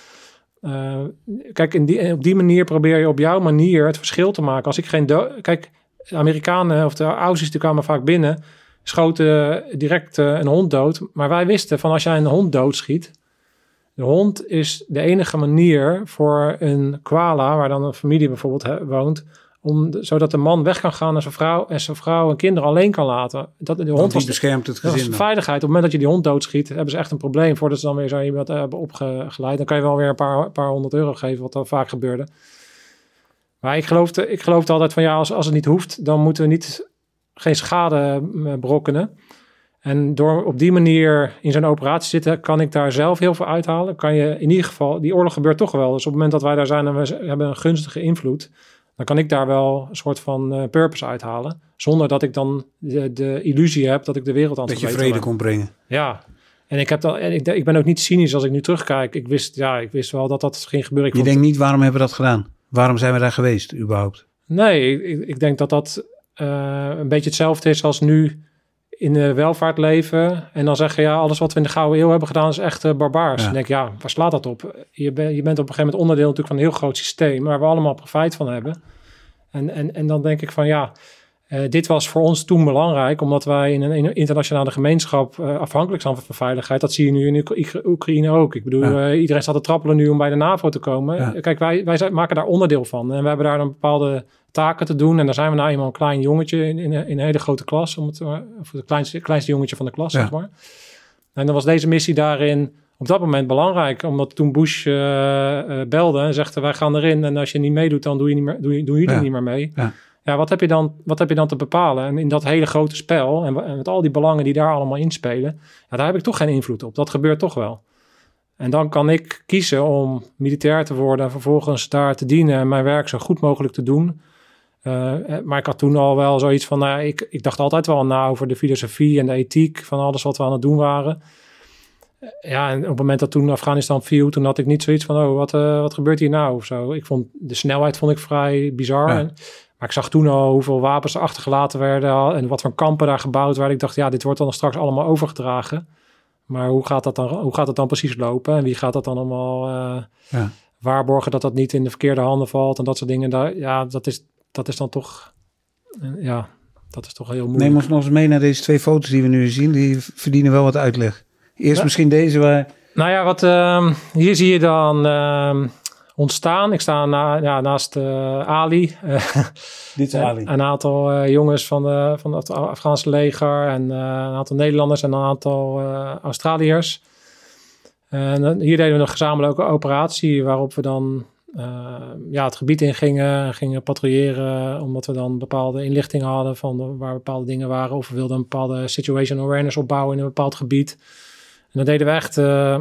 kijk, in die, op die manier probeer je op jouw manier het verschil te maken. Als ik geen... Kijk, de Amerikanen of de Aussies die kwamen vaak binnen... schoten direct eh, een hond dood. Maar wij wisten van als jij een hond doodschiet... De hond is de enige manier voor een koala... waar dan een familie bijvoorbeeld woont... Om, zodat de man weg kan gaan en zijn vrouw en zijn vrouw en kinderen alleen kan laten. Dat, de hond want die was beschermt het dat gezin. is dan. veiligheid. Op het moment dat je die hond doodschiet, hebben ze echt een probleem. Voordat ze dan weer zo iemand eh, hebben opgeleid. Dan kan je wel weer een paar, paar honderd euro geven, wat dan vaak gebeurde. Maar ik geloofde, ik geloofde altijd van ja, als, als het niet hoeft, dan moeten we niet, geen schade eh, berokkenen. En door op die manier in zo'n operatie te zitten, kan ik daar zelf heel veel uithalen. Kan je in ieder geval, die oorlog gebeurt toch wel. Dus op het moment dat wij daar zijn en we hebben een gunstige invloed, dan kan ik daar wel een soort van eh, purpose uithalen. Zonder dat ik dan de, de illusie heb dat ik de wereld aan het Dat je verbeteren vrede kon brengen. Ja. En ik, heb dat, en ik, ik ben ook niet cynisch als ik nu terugkijk. Ik wist, ja, ik wist wel dat dat ging gebeuren. Ik Je denkt niet, waarom hebben we dat gedaan? Waarom zijn we daar geweest, überhaupt? Nee, ik- ik denk dat dat eh, een beetje hetzelfde is als nu in de welvaart leven. En dan zeggen, ja, alles wat we in de Gouden Eeuw hebben gedaan is echt eh, barbaars. Ja. Dan denk ik, ja, waar slaat dat op? Je, ben, je bent op een gegeven moment onderdeel natuurlijk van een heel groot systeem... waar we allemaal profijt van hebben. En, en, en dan denk ik van, ja, eh, dit was voor ons toen belangrijk... omdat wij in een, in een internationale gemeenschap eh, afhankelijk zijn van veiligheid. Dat zie je nu in Oek- Oekraïne ook. Ik bedoel, Ja. eh, iedereen staat te trappelen nu om bij de NAVO te komen. Ja. Kijk, wij, wij zijn, maken daar onderdeel van. En we hebben daar een bepaalde taken te doen. En dan zijn we nou eenmaal een klein jongetje in, in, een- in een hele grote klas. Om het, of het kleinste, kleinste jongetje van de klas, Ja. zeg maar. En dan was deze missie daarin op dat moment belangrijk. Omdat toen Bush belde en zegt wij gaan erin. En als je niet meedoet, dan doe je, niet meer, doe je, doen jullie Ja. niet meer mee. Ja. Wat heb, je dan, wat heb je dan te bepalen? En in dat hele grote spel en, met al die belangen die daar allemaal inspelen, ja, daar heb ik toch geen invloed op. Dat gebeurt toch wel. En dan kan ik kiezen om militair te worden en vervolgens daar te dienen en mijn werk zo goed mogelijk te doen. Eh, eh, maar ik had toen al wel zoiets van, nou, ik, ik dacht altijd wel na over de filosofie en de ethiek van alles wat we aan het doen waren. Eh, Ja, en op het moment dat toen Afghanistan viel, toen had ik niet zoiets van, oh, wat, wat gebeurt hier nou? Of zo. Ik vond de snelheid vond ik vrij bizar. Ja. En- maar ik zag toen al hoeveel wapens er achtergelaten werden en wat voor kampen daar gebouwd werden. Ik dacht, ja, dit wordt dan straks allemaal overgedragen. Maar hoe gaat dat dan, hoe gaat het dan precies lopen? En wie gaat dat dan allemaal eh, Ja. waarborgen dat dat niet in de verkeerde handen valt en dat soort dingen? Daar, ja, dat is, dat is dan toch, eh, ja, dat is toch heel moeilijk. Neem ons nog eens mee naar deze twee foto's die we nu zien. Die verdienen wel wat uitleg. Eerst Ja. misschien deze waar... Nou ja, wat, ehm, hier zie je dan ehm, ontstaan. Ik sta na, ja, naast eh, Ali. eh, *laughs* Dit is Ali. Een aantal eh, jongens van, de, van het Afghaanse leger en eh, een aantal Nederlanders en een aantal eh, Australiërs. En hier deden we een gezamenlijke operatie waarop we dan eh, ja, het gebied in gingen, gingen patrouilleren, omdat we dan bepaalde inlichtingen hadden van waar bepaalde dingen waren. Of we wilden een bepaalde situation awareness opbouwen in een bepaald gebied. En dat deden we echt eh,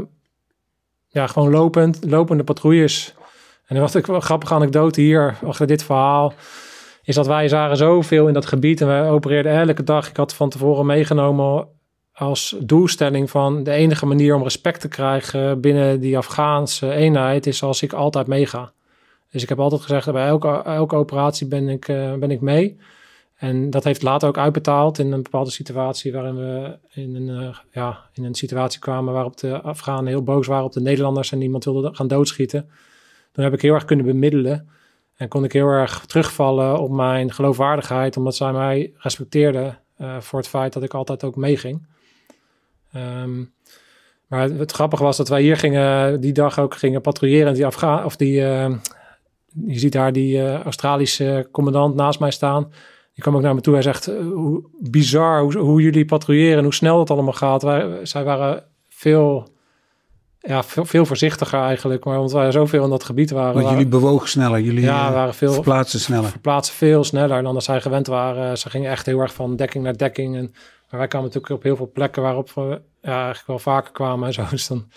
ja, gewoon lopend, lopende patrouilles. En ik wel een grappige anekdote hier achter dit verhaal is dat wij zagen zoveel in dat gebied en wij opereerden elke dag. Ik had van tevoren meegenomen als doelstelling van de enige manier om respect te krijgen binnen die Afghaanse eenheid is als ik altijd meega. Dus ik heb altijd gezegd, bij elke, elke operatie ben ik, eh, ben ik mee. En dat heeft later ook uitbetaald in een bepaalde situatie waarin we in een, eh, ja, in een situatie kwamen waarop de Afghanen heel boos waren op de Nederlanders en niemand wilde gaan doodschieten. Toen heb ik heel erg kunnen bemiddelen. En kon ik heel erg terugvallen op mijn geloofwaardigheid, omdat zij mij respecteerden eh, voor het feit dat ik altijd ook meeging. Ehm, maar het, grappige was dat wij hier gingen, die dag ook gingen patrouilleren. Die Afga of die, eh, je ziet daar die eh, Australische commandant naast mij staan. Die kwam ook naar me toe. Hij zegt, eh, hoe bizar hoe, jullie patrouilleren en hoe snel het allemaal gaat. Wij, zij waren veel, ja, veel, veel voorzichtiger eigenlijk. Maar omdat wij zoveel in dat gebied waren. Want jullie bewogen sneller, jullie Ja, eh, waren veel- verplaatsen sneller. verplaatsen veel sneller dan dat zij gewend waren. Ze gingen echt heel erg van dekking naar dekking. En, maar wij kwamen natuurlijk op heel veel plekken waarop we ja, eigenlijk wel vaker kwamen en zo. *laughs* Dus dan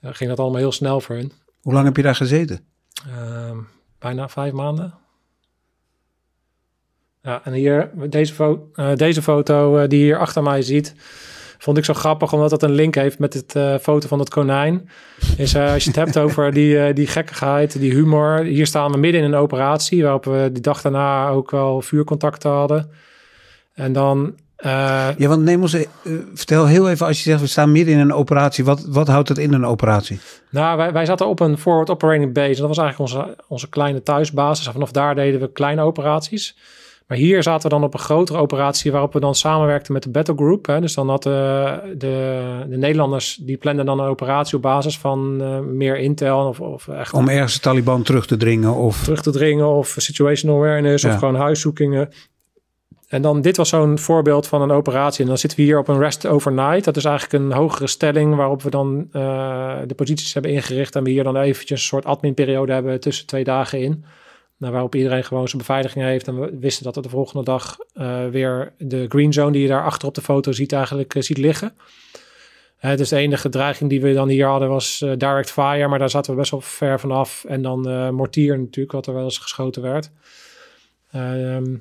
eh, ging dat allemaal heel snel voor hun. Hoe lang heb je daar gezeten? Ehm, bijna vijf maanden. Ja, en hier, deze, fo eh, deze foto die je hier achter mij ziet, vond ik zo grappig, omdat het een link heeft met het eh, foto van het konijn. Is, eh, als je het hebt *laughs* over die, eh, die gekkigheid, die humor. Hier staan we midden in een operatie, waarop we die dag daarna ook wel vuurcontacten hadden. En dan... Ja, want neem ons, vertel heel even als je zegt we staan midden in een operatie. Wat, wat houdt het in een operatie? Nou, wij, wij zaten op een forward operating base. En dat was eigenlijk onze, onze kleine thuisbasis. En vanaf daar deden we kleine operaties. Maar hier zaten we dan op een grotere operatie waarop we dan samenwerkten met de Battle Group. Hè. Dus dan hadden de, de Nederlanders, die planden dan een operatie op basis van eh, meer intel of, of echt Om ergens de Taliban terug te dringen of... terug te dringen of situational awareness Ja. of gewoon huiszoekingen. En dan, dit was zo'n voorbeeld van een operatie. En dan zitten we hier op een rest overnight. Dat is eigenlijk een hogere stelling waarop we dan eh, de posities hebben ingericht. En we hier dan eventjes een soort adminperiode hebben tussen twee dagen in. Nou, waarop iedereen gewoon zijn beveiliging heeft. En we wisten dat er de volgende dag eh, weer de green zone die je daar achter op de foto ziet eigenlijk eh, ziet liggen. Eh, dus de enige dreiging die we dan hier hadden was direct fire. Maar daar zaten we best wel ver vanaf. En dan mortier natuurlijk, wat er wel eens geschoten werd. Ehm,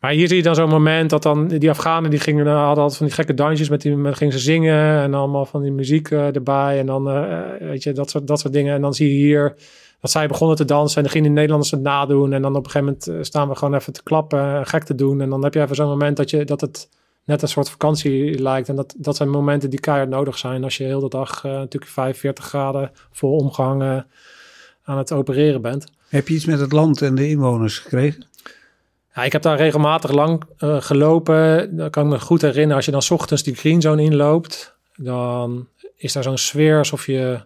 maar hier zie je dan zo'n moment dat dan die Afghanen die gingen hadden altijd van die gekke dansjes met die met, gingen ze zingen en allemaal van die muziek erbij en dan weet je dat soort dat soort dingen en dan zie je hier dat zij begonnen te dansen en dan gingen de Nederlanders het nadoen en dan op een gegeven moment eh, staan we gewoon even te klappen en gek te doen en dan heb je even zo'n moment dat je dat het net een soort vakantie lijkt en dat dat zijn momenten die keihard nodig zijn als je heel de dag eh, natuurlijk 45 graden vol omgehangen aan het opereren bent. Heb je iets met het land en de inwoners gekregen? Ja, ik heb daar regelmatig lang eh, gelopen. Dat kan ik me goed herinneren. Als je dan 's ochtends die green zone inloopt, dan is daar zo'n sfeer alsof je...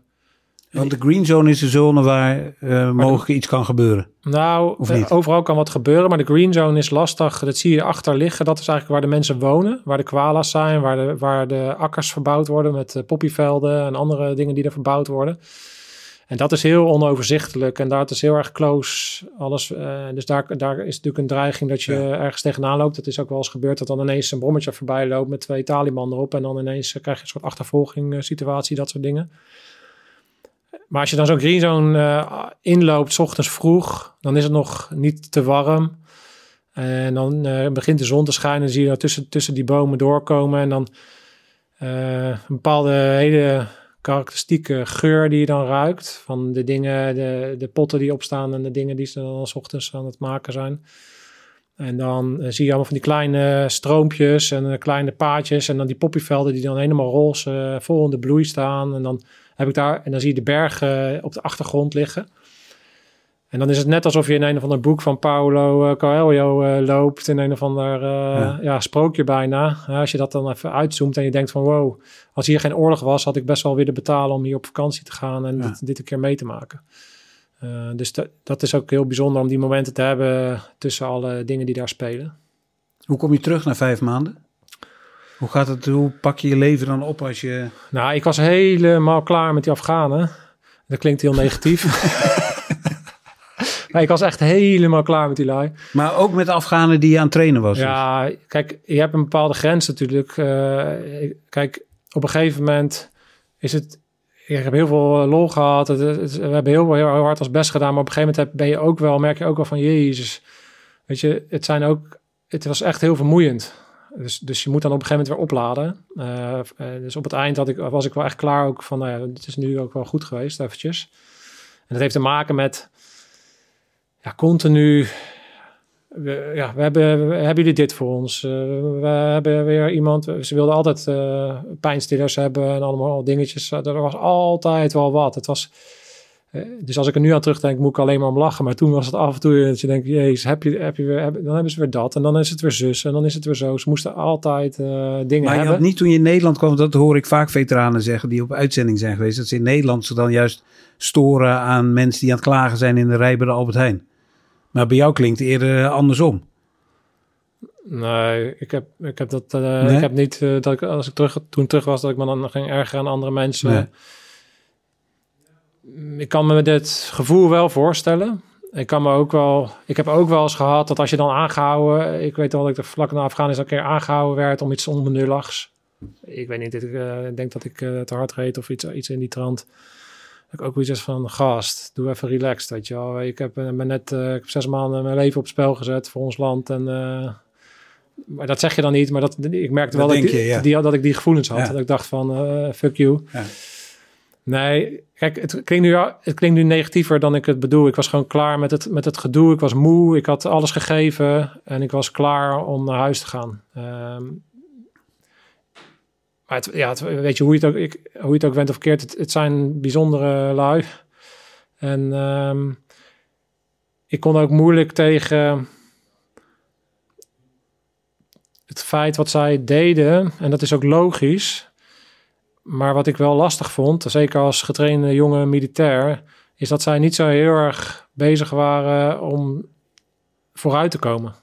Want de green zone is de zone waar eh, mogelijk iets kan gebeuren. Nou, eh, overal kan wat gebeuren, maar de green zone is lastig. Dat zie je achter liggen. Dat is eigenlijk waar de mensen wonen, waar de koala's zijn, waar de, waar de akkers verbouwd worden met eh, poppyvelden en andere dingen die er verbouwd worden. En dat is heel onoverzichtelijk en daar is heel erg close alles. dus daar, daar is natuurlijk een dreiging dat je ergens tegenaan loopt. Dat is ook wel eens gebeurd dat dan ineens een brommetje voorbij loopt met twee Taliban erop. En dan ineens krijg je een soort achtervolging situatie, dat soort dingen. Maar als je dan zo'n green zone eh, inloopt, s ochtends vroeg, dan is het nog niet te warm. En dan eh, begint de zon te schijnen en zie je dan tussen, tussen die bomen doorkomen. En dan eh, een bepaalde hele karakteristieke geur die je dan ruikt. Van de dingen, de, de potten die opstaan en de dingen die ze dan s ochtends aan het maken zijn. En dan zie je allemaal van die kleine stroompjes en kleine paadjes. En dan die poppyvelden die dan helemaal roze vol in de bloei staan. En dan heb ik daar, en dan zie je de bergen op de achtergrond liggen. En dan is het net alsof je in een of ander boek van Paulo eh, Coelho eh, loopt. In een of ander eh, Ja. ja. sprookje bijna. Als je dat dan even uitzoomt en je denkt van wow, als hier geen oorlog was, had ik best wel willen betalen om hier op vakantie te gaan en Ja. dit, dit een keer mee te maken. Eh, dus dat, dat is ook heel bijzonder om die momenten te hebben tussen alle dingen die daar spelen. Hoe kom je terug na vijf maanden? Hoe gaat het? Hoe pak je je leven dan op als je... Nou, ik was helemaal klaar met die Afghanen. Dat klinkt heel negatief. *laughs* maar ik was echt helemaal klaar met die lui. Maar ook met de Afghanen die je aan het trainen was. dus. Ja, kijk, je hebt een bepaalde grens natuurlijk. Eh, kijk, op een gegeven moment is het... Ik heb heel veel eh, lol gehad. Het- het- we hebben heel, heel hard ons best gedaan. Maar op een gegeven moment heb- ben je ook wel, merk je ook wel van... Jezus, weet je, het zijn ook... Het was echt heel vermoeiend. Dus, dus je moet dan op een gegeven moment weer opladen. Eh, eh, dus op het eind had ik, was ik wel echt klaar ook van... Nou ja, het is nu ook wel goed geweest, eventjes. En dat heeft te maken met... Ja, continu we, ja, we hebben, hebben jullie dit voor ons? Eh, we hebben weer iemand, ze wilden altijd pijnstillers hebben en allemaal dingetjes. Er was altijd wel wat. Het was, dus als ik er nu aan terugdenk, moet ik alleen maar om lachen. Maar toen was het af en toe dat je denkt, jezus, heb je, heb je weer, heb- dan hebben ze weer dat. En dan is het weer zus en dan is het weer zo. Ze moesten altijd eh, dingen Maar je hebben. had niet toen je in Nederland kwam, dat hoor ik vaak veteranen zeggen die op uitzending zijn geweest, dat ze in Nederland zich dan juist storen aan mensen die aan het klagen zijn in de rij bij de Albert Heijn. Maar bij jou klinkt het eerder andersom. Nee, ik heb, ik heb dat. eh, Nee? Ik heb niet eh, dat ik als ik terug, toen terug was, dat ik me dan ging ergeren aan andere mensen. Nee. Ik kan me dit gevoel wel voorstellen. Ik kan me ook wel. Ik heb ook wel eens gehad dat als je dan aangehouden. Ik weet wel dat ik er vlak na Afghanistan een keer aangehouden werd om iets onbenulligs. Ik weet niet, ik eh, denk dat ik eh, te hard reed of iets, iets in die trant. Dat ik ook iets van gast, doe even relaxed, weet je wel. Ik heb, eh, ben net ik heb zes maanden mijn leven op spel gezet voor ons land en maar dat zeg je dan niet, maar dat, ik merkte Dat wel dat, ik die, je, ja. die, dat ik die gevoelens had. Ja. Dat ik dacht van, fuck you. Ja. Nee, kijk, het klinkt, nu, het klinkt nu negatiever dan ik het bedoel. Ik was gewoon klaar met het, met het gedoe. Ik was moe, ik had alles gegeven en ik was klaar om naar huis te gaan. Ehm, maar het, ja, weet je, hoe je het ook, ik, hoe je het ook went of keert, het, het zijn bijzondere lui. En ehm, ik kon ook moeilijk tegen het feit wat zij deden, en dat is ook logisch. Maar wat ik wel lastig vond, zeker als getrainde jonge militair, is dat zij niet zo heel erg bezig waren om vooruit te komen.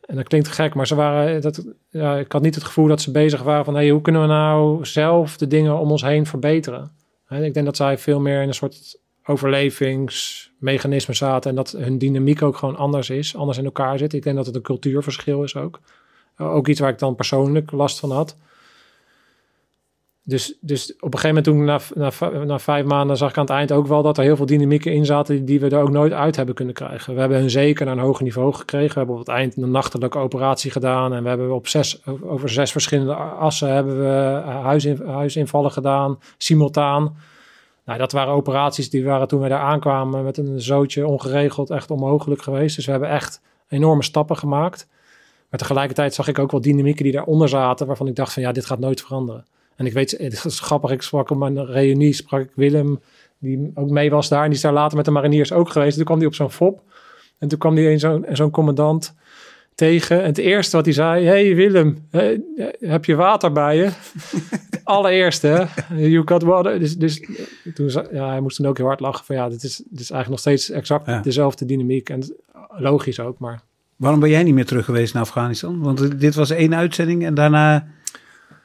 En dat klinkt gek, maar ze waren, dat, ik had niet het gevoel dat ze bezig waren van hey, hoe kunnen we nou zelf de dingen om ons heen verbeteren. En ik denk dat zij veel meer in een soort overlevingsmechanisme zaten en dat hun dynamiek ook gewoon anders is, anders in elkaar zit. Ik denk dat het een cultuurverschil is ook. Ook iets waar ik dan persoonlijk last van had. Dus, dus op een gegeven moment toen na, na, na vijf maanden zag ik aan het eind ook wel dat er heel veel dynamieken in zaten die, we er ook nooit uit hebben kunnen krijgen. We hebben hun zeker naar een hoger niveau gekregen. We hebben op het eind een nachtelijke operatie gedaan en we hebben op zes, over zes verschillende assen hebben we huisin, huisinvallen gedaan, simultaan. Nou, dat waren operaties die waren toen we daar aankwamen met een zootje ongeregeld echt onmogelijk geweest. Dus we hebben echt enorme stappen gemaakt. Maar tegelijkertijd zag ik ook wel dynamieken die daaronder zaten waarvan ik dacht van ja, dit gaat nooit veranderen. En ik weet, het is grappig, ik sprak op mijn reunie, sprak ik Willem, die ook mee was daar. En die is daar later met de mariniers ook geweest. Toen kwam hij op zo'n fop. En toen kwam hij zo'n zo'n commandant tegen. En het eerste wat hij zei, hey Willem, heb je water bij je? *laughs* Allereerste? You got water. Dus, dus toen, ja, hij moest toen ook heel hard lachen van ja, dit is, dit is eigenlijk nog steeds exact Ja. dezelfde dynamiek. En logisch ook, maar... Waarom ben jij niet meer terug geweest naar Afghanistan? Want dit was één uitzending en daarna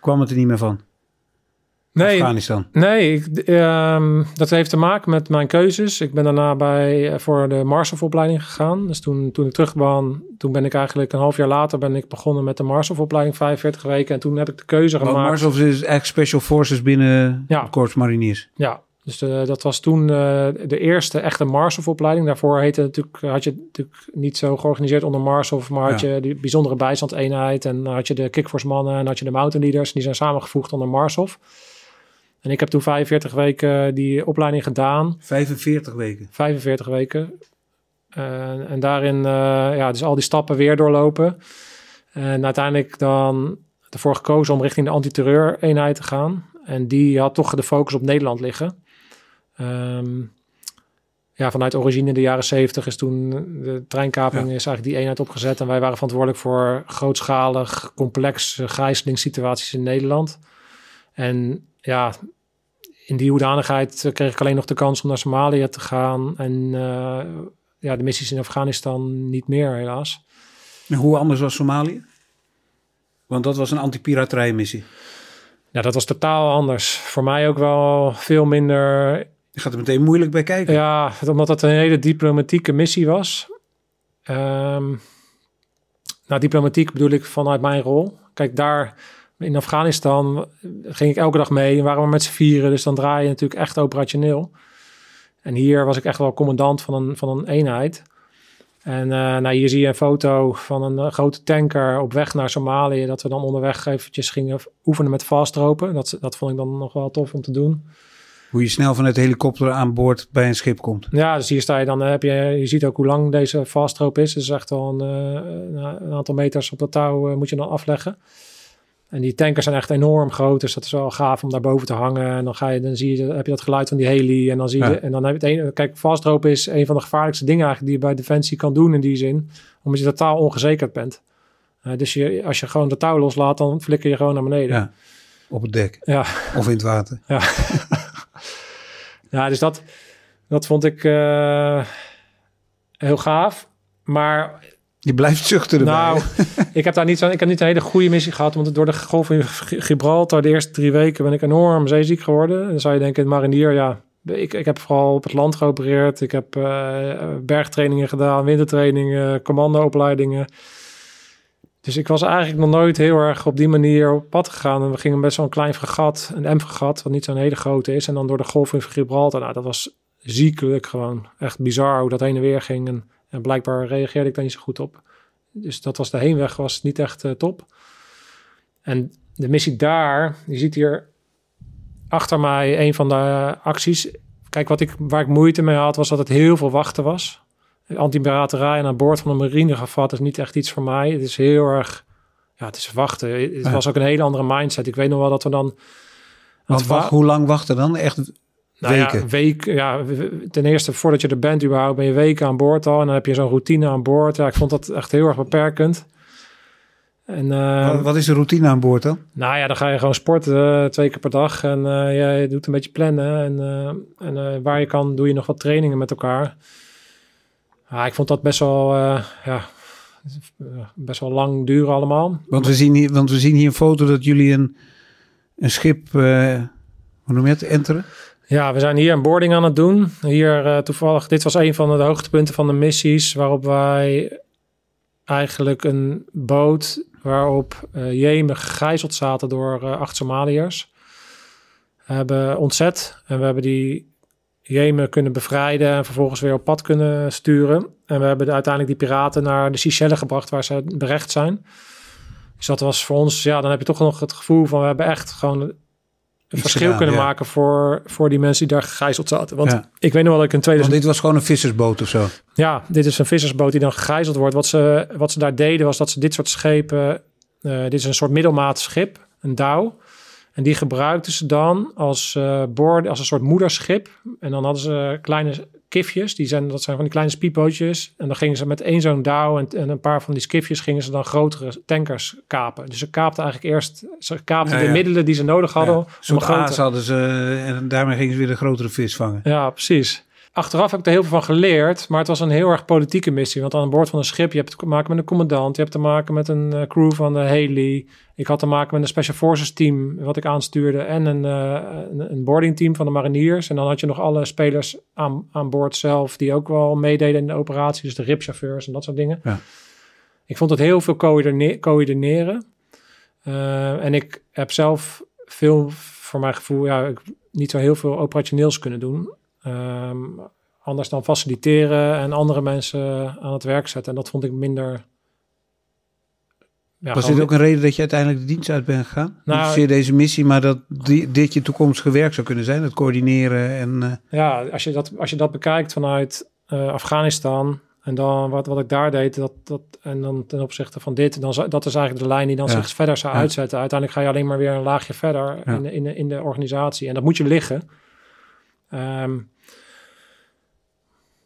kwam het er niet meer van. Nee, Afghanistan. Nee, ik, ehm, dat heeft te maken met mijn keuzes. Ik ben daarna bij, eh, voor de Marshof-opleiding gegaan. Dus toen, toen ik terug ben, toen ben ik eigenlijk een half jaar later ben ik begonnen met de Marshof-opleiding, 45 weken. En toen heb ik de keuze Want gemaakt. Marshof is eigenlijk Special Forces binnen Ja. het Korps Mariniers. Ja, dus eh, dat was toen eh, de eerste echte Marshof-opleiding. Daarvoor heette natuurlijk, had je het natuurlijk niet zo georganiseerd onder Marshof, maar had Ja. je die bijzondere bijstandeenheid en had je de Kickforce mannen en had je de Mountain Leaders. Die zijn samengevoegd onder Marshof. En ik heb toen 45 weken die opleiding gedaan. 45 weken. 45 weken. Eh, en daarin eh, ja, dus al die stappen weer doorlopen. En uiteindelijk dan ervoor gekozen om richting de antiterreur-eenheid te gaan. En die had toch de focus op Nederland liggen. Ehm, ja, vanuit origine in de jaren 70 is toen de treinkaping Ja. is eigenlijk die eenheid opgezet. En wij waren verantwoordelijk voor grootschalig, complex gijzelingssituaties in Nederland. En ja, in die hoedanigheid eh, kreeg ik alleen nog de kans om naar Somalië te gaan. En eh, ja, de missies in Afghanistan niet meer, helaas. En hoe anders was Somalië? Want dat was een anti-piraterijmissie. Ja, dat was totaal anders. Voor mij ook wel veel minder. Je gaat er meteen moeilijk bij kijken. Ja, omdat het een hele diplomatieke missie was. Ehm nou, diplomatiek bedoel ik vanuit mijn rol. Kijk, daar in Afghanistan ging ik elke dag mee en waren we met z'n vieren. Dus dan draai je natuurlijk echt operationeel. En hier was ik echt wel commandant van een, van een eenheid. En eh, nou, hier zie je een foto van een eh, grote tanker op weg naar Somalië. Dat we dan onderweg eventjes gingen oefenen met vastropen. Dat, dat vond ik dan nog wel tof om te doen. Hoe je snel vanuit de helikopter aan boord bij een schip komt. Ja, dus hier sta je dan, eh, heb je, je ziet ook hoe lang deze fastroop is. Dus echt wel een, een aantal meters op dat touw moet je dan afleggen. En die tankers zijn echt enorm groot, dus dat is wel gaaf om daarboven te hangen. En dan, ga je, dan zie je, heb je dat geluid van die heli. En dan zie je, Ja. en dan heb je het een, kijk, vastropen is een van de gevaarlijkste dingen eigenlijk die je bij Defensie kan doen in die zin. Omdat je totaal ongezekerd bent. Eh, dus je, als je gewoon de touw loslaat, dan flikker je gewoon naar beneden. Ja. Op het dek. Ja. Of in het water. Ja, *laughs* dus dat, dat vond ik eh, heel gaaf. Maar Je blijft zuchten erbij. nou, *laughs* ik heb daar niet, zo, ik heb niet een hele goede missie gehad. Want door de golf van G- Gibraltar, de eerste drie weken, ben ik enorm zeeziek geworden. En dan zou je denken, marinier, ja, ik, ik heb vooral op het land geopereerd. Ik heb eh, bergtrainingen gedaan, wintertrainingen, commandoopleidingen. Dus ik was eigenlijk nog nooit heel erg op die manier op pad gegaan. En we gingen best wel een klein fregat, een M-fregat, wat niet zo'n hele grote is. En dan door de golf van Gibraltar. Nou, dat was ziekelijk gewoon. Echt bizar hoe dat heen en weer ging. En, en blijkbaar reageerde ik daar niet zo goed op. Dus dat was de heenweg, was niet echt eh, top. En de missie daar, je ziet hier achter mij een van de acties. Kijk, wat ik, waar ik moeite mee had, was dat het heel veel wachten was. Antipiraterij en aan boord van een marinegevat is niet echt iets voor mij. Het is heel erg, ja, het is wachten. Het Ja. was ook een hele andere mindset. Ik weet nog wel dat we dan... Want wa- wacht, hoe lang wachten dan? Echt nou ja, weken? week, ja, w- w- ten eerste voordat je er bent überhaupt, ben je weken aan boord al. En dan heb je zo'n routine aan boord. Ja, ik vond dat echt heel erg beperkend. En, eh, Wat, wat is de routine aan boord dan? nou ja, dan ga je gewoon sporten eh, twee keer per dag. En ja, je doet een beetje plannen. En, en waar je kan, doe je nog wat trainingen met elkaar. Ja, ik vond dat best wel, ja, best wel lang duren allemaal. Want we zien hier, want we zien hier een foto dat jullie een, een schip, hoe noem je het, enteren? Ja, we zijn hier een boarding aan het doen. Hier eh, toevallig, dit was een van de hoogtepunten van de missies, waarop wij eigenlijk een boot waarop eh Jemen gegijzeld zaten door eh, acht Somaliërs, hebben ontzet. En we hebben die Jemen kunnen bevrijden en vervolgens weer op pad kunnen sturen. En we hebben uiteindelijk die piraten naar de Seychelles gebracht waar ze berecht zijn. Dus dat was voor ons, ja, dan heb je toch nog het gevoel van we hebben echt gewoon een verschil gedaan, kunnen ja. maken voor, voor die mensen die daar gegijzeld zaten. Want Ja. ik weet nog wel dat ik Want 2000... dit was gewoon een vissersboot of zo. Ja, dit is een vissersboot die dan gegijzeld wordt. Wat ze, wat ze daar deden was dat ze dit soort schepen... eh, dit is een soort middelmaat schip, een douw. En die gebruikten ze dan als, boord, als een soort moederschip. En dan hadden ze kleine kifjes. Die zijn, dat zijn van die kleine speedbootjes. En dan gingen ze met één zo'n douw en, en een paar van die skifjes... gingen ze dan grotere tankers kapen. Dus ze kaapten eigenlijk eerst... Ze kaapten Ja, de ja. middelen die ze nodig hadden. Ja, om grote- hadden ze en daarmee gingen ze weer de grotere vis vangen. ja, precies. Achteraf heb ik er heel veel van geleerd, maar het was een heel erg politieke missie. Want aan boord van een schip, je hebt te maken met een commandant, je hebt te maken met een eh, crew van de Haley. Ik had te maken met een Special Forces team, wat ik aanstuurde, en een, eh, een, een boarding team van de mariniers. En dan had je nog alle spelers aan, aan boord zelf, die ook wel meededen in de operatie, dus de ripchauffeurs en dat soort dingen. Ja. Ik vond het heel veel coördine- coördineren. Eh, en ik heb zelf veel, voor mijn gevoel, ja, ik, niet zo heel veel operationeels kunnen doen. Ehm, anders dan faciliteren en andere mensen aan het werk zetten. En dat vond ik minder. Ja, was dit ook een reden dat je uiteindelijk de dienst uit bent gegaan? Nou, Niet zozeer deze missie, maar dat die, dit je toekomstige werk zou kunnen zijn. Het coördineren en... eh, Ja, als je dat, als je dat bekijkt vanuit eh, Afghanistan. En dan wat, wat ik daar deed, dat, dat, en dan ten opzichte van dit, dan, dat is eigenlijk de lijn die dan Ja. zich verder zou Ja. uitzetten. Uiteindelijk ga je alleen maar weer een laagje verder in, in, in de organisatie. En dat moet je liggen. Ehm,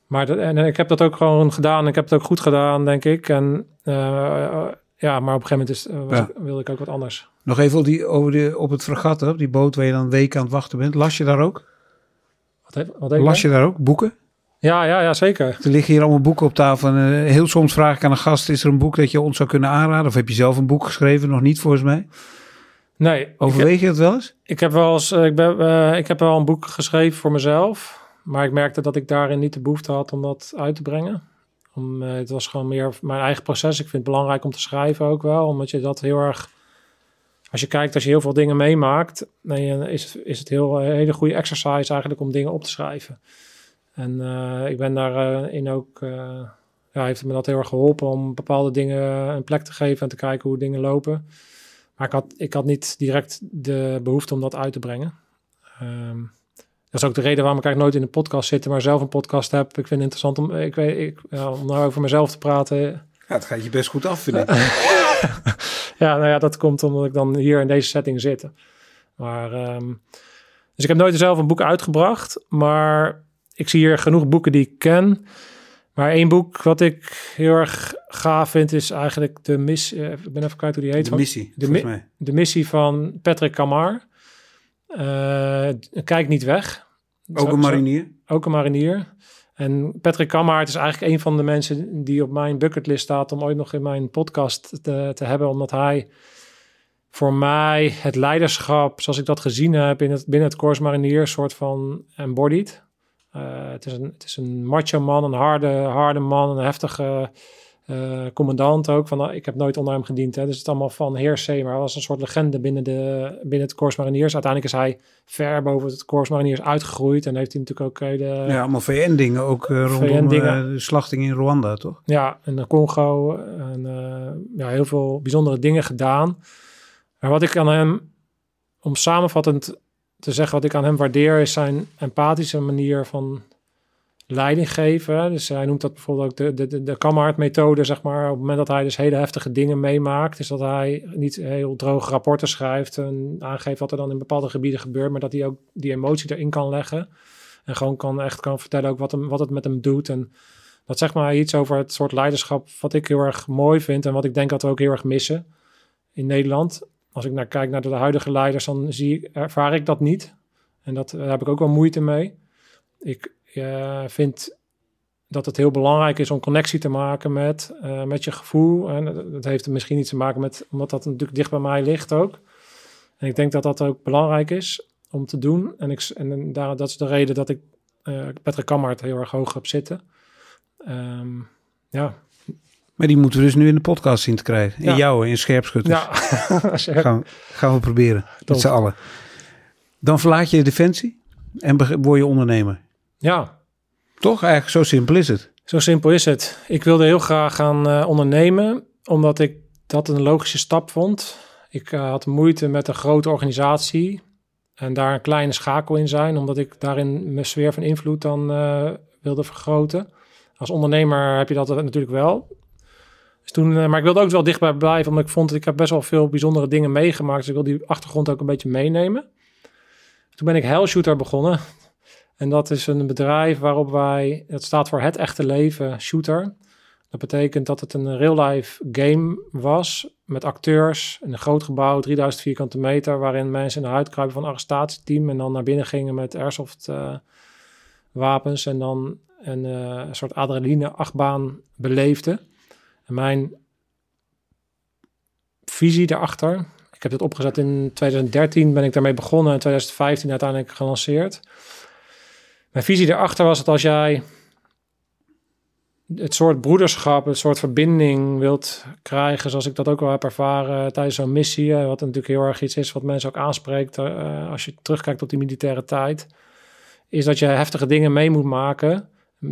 maar dat, en ik heb dat ook gewoon gedaan. Ik heb het ook goed gedaan, denk ik. En eh, ja, maar op een gegeven moment is, was Ja. ik- wilde ik ook wat anders. nog even op, die, over de, op het fregat, op die boot waar je dan weken aan het wachten bent. Las je daar ook? Wat, heb, wat Las je daar ook boeken? Ja, ja, ja, zeker. Er liggen hier allemaal boeken op tafel. En, eh, heel soms vraag ik aan een gast, is er een boek dat je ons zou kunnen aanraden? Of heb je zelf een boek geschreven? Nog niet volgens mij. Nee, Overweeg je dat wel eens? Ik heb wel eens, eh, ik, ben, eh, ik heb wel een boek geschreven voor mezelf. Maar ik merkte dat ik daarin niet de behoefte had om dat uit te brengen. Om, eh, het was gewoon meer mijn eigen proces. Ik vind het belangrijk om te schrijven ook wel. Omdat je dat heel erg... Als je kijkt, als je heel veel dingen meemaakt... Dan is, het- is het heel, een hele goede exercise eigenlijk om dingen op te schrijven. En ik ben daarin in ook... ja, heeft me dat heel erg geholpen om bepaalde dingen een plek te geven... en te kijken hoe dingen lopen. Maar ik had, ik had niet direct de behoefte om dat uit te brengen. Ehm, dat is ook de reden waarom ik eigenlijk nooit in een podcast zit, maar zelf een podcast heb. Ik vind het interessant om, ik weet, ik, ja, om nou over mezelf te praten. Ja, het gaat je best goed af, vind ik. *laughs* ja, nou ja, dat komt omdat ik dan hier in deze setting zit. Maar, ehm, dus ik heb nooit zelf een boek uitgebracht, maar ik zie hier genoeg boeken die ik ken. Maar één boek wat ik heel erg gaaf vind is eigenlijk de missie. ik ben even kwijt hoe die heet. De van- missie, de, mi- mij. de missie van Patrick Kamar. Eh, kijk niet weg. Ook een marinier. ook een marinier. En Patrick Kammaert is eigenlijk een van de mensen die op mijn bucketlist staat om ooit nog in mijn podcast te, te hebben, omdat hij voor mij het leiderschap, zoals ik dat gezien heb in het, binnen het Corps Marinier, soort van embodied. Eh, het, is een, het is een macho man, een harde, harde man, een heftige eh, commandant ook. Van, nou, ik heb nooit onder hem gediend, hè, dus het is allemaal van heer C, maar hij was een soort legende binnen, de, binnen het Corps Mariniers. Uiteindelijk is hij ver boven het Corps Mariniers uitgegroeid en heeft hij natuurlijk ook hele... Ja, allemaal VN-dingen. Ook eh, rondom VN-dingen. eh, de slachting in Rwanda, toch? Ja, en de Congo en eh, ja, heel veel bijzondere dingen gedaan. Maar wat ik aan hem, om samenvattend te zeggen wat ik aan hem waardeer, is zijn empathische manier van leiding geven. Dus hij noemt dat bijvoorbeeld ook de, de, de, de Kammaert-methode, zeg maar. Op het moment dat hij dus hele heftige dingen meemaakt, is dat hij niet heel droge rapporten schrijft en aangeeft wat er dan in bepaalde gebieden gebeurt, maar dat hij ook die emotie erin kan leggen. En gewoon kan, echt kan vertellen ook wat, hem, wat het met hem doet. En dat zegt maar iets over het soort leiderschap wat ik heel erg mooi vind en wat ik denk dat we ook heel erg missen in Nederland. Als ik naar kijk naar de huidige leiders, dan zie ervaar ik dat niet. En dat, daar heb ik ook wel moeite mee. Ik eh, vind dat het heel belangrijk is om connectie te maken met, eh, met je gevoel. En dat- heeft misschien iets te maken met, omdat dat natuurlijk dicht bij mij ligt ook. En ik denk dat dat ook belangrijk is om te doen. En, ik, en daar, dat is de reden dat ik eh Patrick Kammaert heel erg hoog heb zitten. Ehm, ja. Maar die moeten we dus nu in de podcast zien te krijgen. In jou, in Scherpschutters. ja. *laughs* Gaan, we- gaan we proberen. Met Tof. z'n allen. Dan verlaat je Defensie en word je ondernemer. ja, Toch? Eigenlijk zo simpel is het. Zo simpel is het. Ik wilde heel graag gaan eh, ondernemen, omdat ik dat een logische stap vond. Ik eh, had moeite met een grote organisatie en daar een kleine schakel in zijn, omdat ik daarin mijn sfeer van invloed dan eh, wilde vergroten. Als ondernemer heb je dat natuurlijk wel. Dus toen, eh, maar ik wilde ook wel dichtbij blijven, omdat ik vond dat ik heb best wel veel bijzondere dingen meegemaakt. Dus ik wil die achtergrond ook een beetje meenemen. Toen ben ik Hellshooter begonnen. En dat is een bedrijf waarop wij, het staat voor het echte leven shooter. Dat betekent dat het een real-life game was met acteurs in een groot gebouw, 3000 vierkante meter, waarin mensen in de huid kruipen van een arrestatieteam en dan naar binnen gingen met airsoft eh, wapens en dan een eh, soort adrenaline achtbaan beleefden. En mijn visie daarachter, ik heb dit opgezet in 2013, ben ik daarmee begonnen, in 2015 uiteindelijk gelanceerd. Mijn visie daarachter was dat als jij het soort broederschap, het soort verbinding wilt krijgen, zoals ik dat ook wel heb ervaren tijdens zo'n missie, wat natuurlijk heel erg iets is wat mensen ook aanspreekt eh, als je terugkijkt op die militaire tijd, is dat je heftige dingen mee moet maken,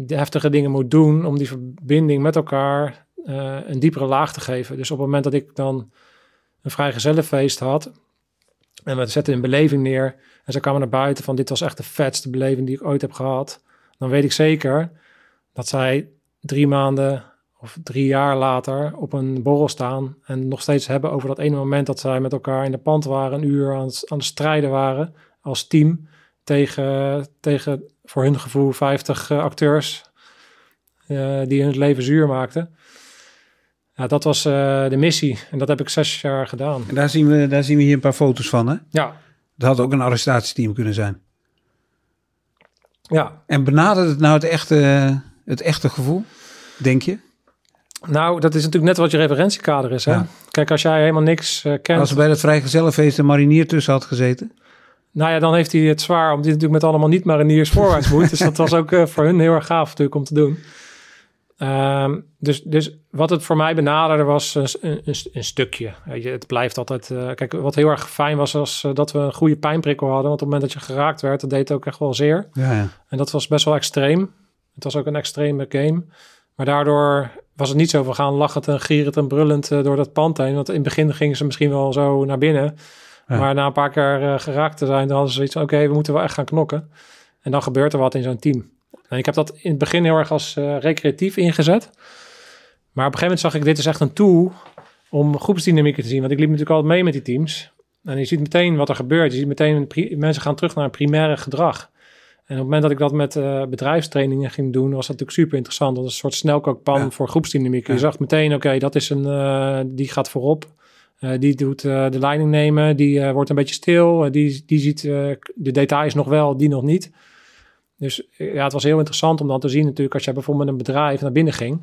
heftige dingen moet doen om die verbinding met elkaar eh, een diepere laag te geven. Dus op het moment dat ik dan een vrijgezellenfeest had en we zetten een beleving neer en ze kwamen naar buiten van dit was echt de vetste beleving die ik ooit heb gehad, dan weet ik zeker dat zij drie maanden of drie jaar later op een borrel staan en nog steeds hebben over dat ene moment dat zij met elkaar in de pand waren, een uur aan het, aan het strijden waren als team tegen, tegen voor hun gevoel 50 eh, acteurs eh, die hun leven zuur maakten. Ja, dat was eh, de missie en dat heb ik zes jaar gedaan. En daar zien we, daar zien we hier een paar foto's van. Hè? Ja, Dat had ook een arrestatieteam kunnen zijn. ja. En benadert het nou het echte, het echte gevoel, denk je? Nou, dat is natuurlijk net wat je referentiekader is. Hè? Ja. Kijk, als jij helemaal niks eh, kent, Als er bij dat vrijgezellenfeest een marinier tussen had gezeten. Nou ja, dan heeft hij het zwaar, omdat hij natuurlijk met allemaal niet-mariniers voorwaarts moet. dus dat was ook eh, voor hun heel erg gaaf natuurlijk om te doen. Ehm, dus, dus wat het voor mij benaderde was een, een, een- stukje. Weet je, het blijft altijd... eh, kijk, wat heel erg fijn was, was eh, dat we een goede pijnprikkel hadden. Want op het moment dat je geraakt werd, dat deed het ook echt wel zeer. Ja, ja. En dat was best wel extreem. Het was ook een extreme game. Maar daardoor was het niet zo van gaan lachend en gierend en brullend eh, door dat pand heen. Want in het begin gingen ze misschien wel zo naar binnen. Ja. Maar na een paar keer geraakt te zijn, dan hadden ze zoiets van... oké, we moeten wel echt gaan knokken. En dan gebeurt er wat in zo'n team. En ik heb dat in het begin heel erg als eh, recreatief ingezet. Maar op een gegeven moment zag ik, dit is echt een tool... om groepsdynamieken te zien. Want ik liep natuurlijk altijd mee met die teams. En je ziet meteen wat er gebeurt. Je ziet meteen, mensen gaan terug naar een primaire gedrag. En op het moment dat ik dat met eh, bedrijfstrainingen ging doen, was dat natuurlijk super interessant. Dat was een soort snelkookpan Ja. voor groepsdynamiek. Je zag meteen, oké, dat is een, eh, die gaat voorop. Die doet de leiding nemen, die wordt een beetje stil. Die, die ziet de details nog wel, die nog niet. Dus eh, ja, het was heel interessant om dan te zien natuurlijk als jij bijvoorbeeld met een bedrijf naar binnen ging.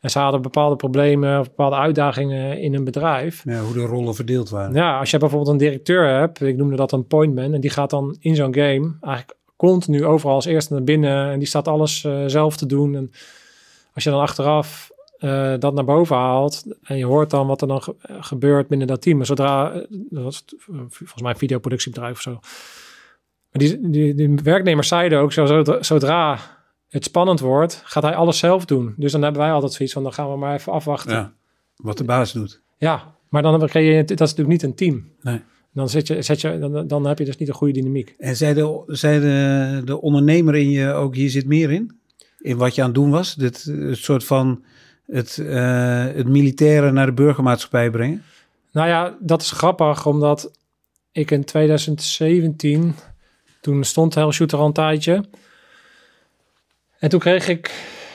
En ze hadden bepaalde problemen of bepaalde uitdagingen in een bedrijf. Ja, hoe de rollen verdeeld waren. Ja, als je bijvoorbeeld een directeur hebt, ik noemde dat een pointman, en die gaat dan in zo'n game eigenlijk continu overal als eerste naar binnen en die staat alles eh, zelf te doen. En als je dan achteraf eh, dat naar boven haalt en je hoort dan wat er dan ge- gebeurt binnen dat team, en zodra, dat was het, volgens mij een videoproductiebedrijf of zo. Maar die, die, die werknemers zeiden ook, zo, zodra, het spannend wordt, gaat hij alles zelf doen. Dus dan hebben wij altijd zoiets van, dan gaan we maar even afwachten. Ja, wat de baas doet. Ja, maar dan creëer je, dat is natuurlijk niet een team. Nee. Dan, zet je, zet je, dan, dan heb je dus niet een goede dynamiek. En zei, de, zei de, de ondernemer in je ook, hier zit meer in? In wat je aan het doen was? Dit het soort van het, eh, het militaire naar de burgermaatschappij brengen? Nou ja, dat is grappig, omdat ik in 2017, toen stond Hell Shooter al een tijdje. En toen kreeg ik,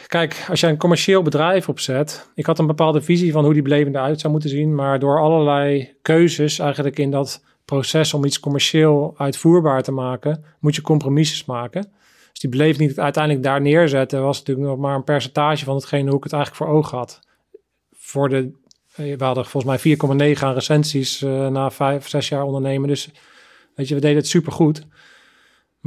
kijk, als je een commercieel bedrijf opzet, ik had een bepaalde visie van hoe die beleving eruit zou moeten zien, maar door allerlei keuzes eigenlijk in dat proces om iets commercieel uitvoerbaar te maken, moet je compromissen maken. Dus die beleving ik uiteindelijk daar neerzetten, was natuurlijk nog maar een percentage van hetgene hoe ik het eigenlijk voor ogen had. Voor de we hadden volgens mij 4,9 aan recensies eh, na vijf, zes jaar ondernemen. Dus weet je, we deden het supergoed.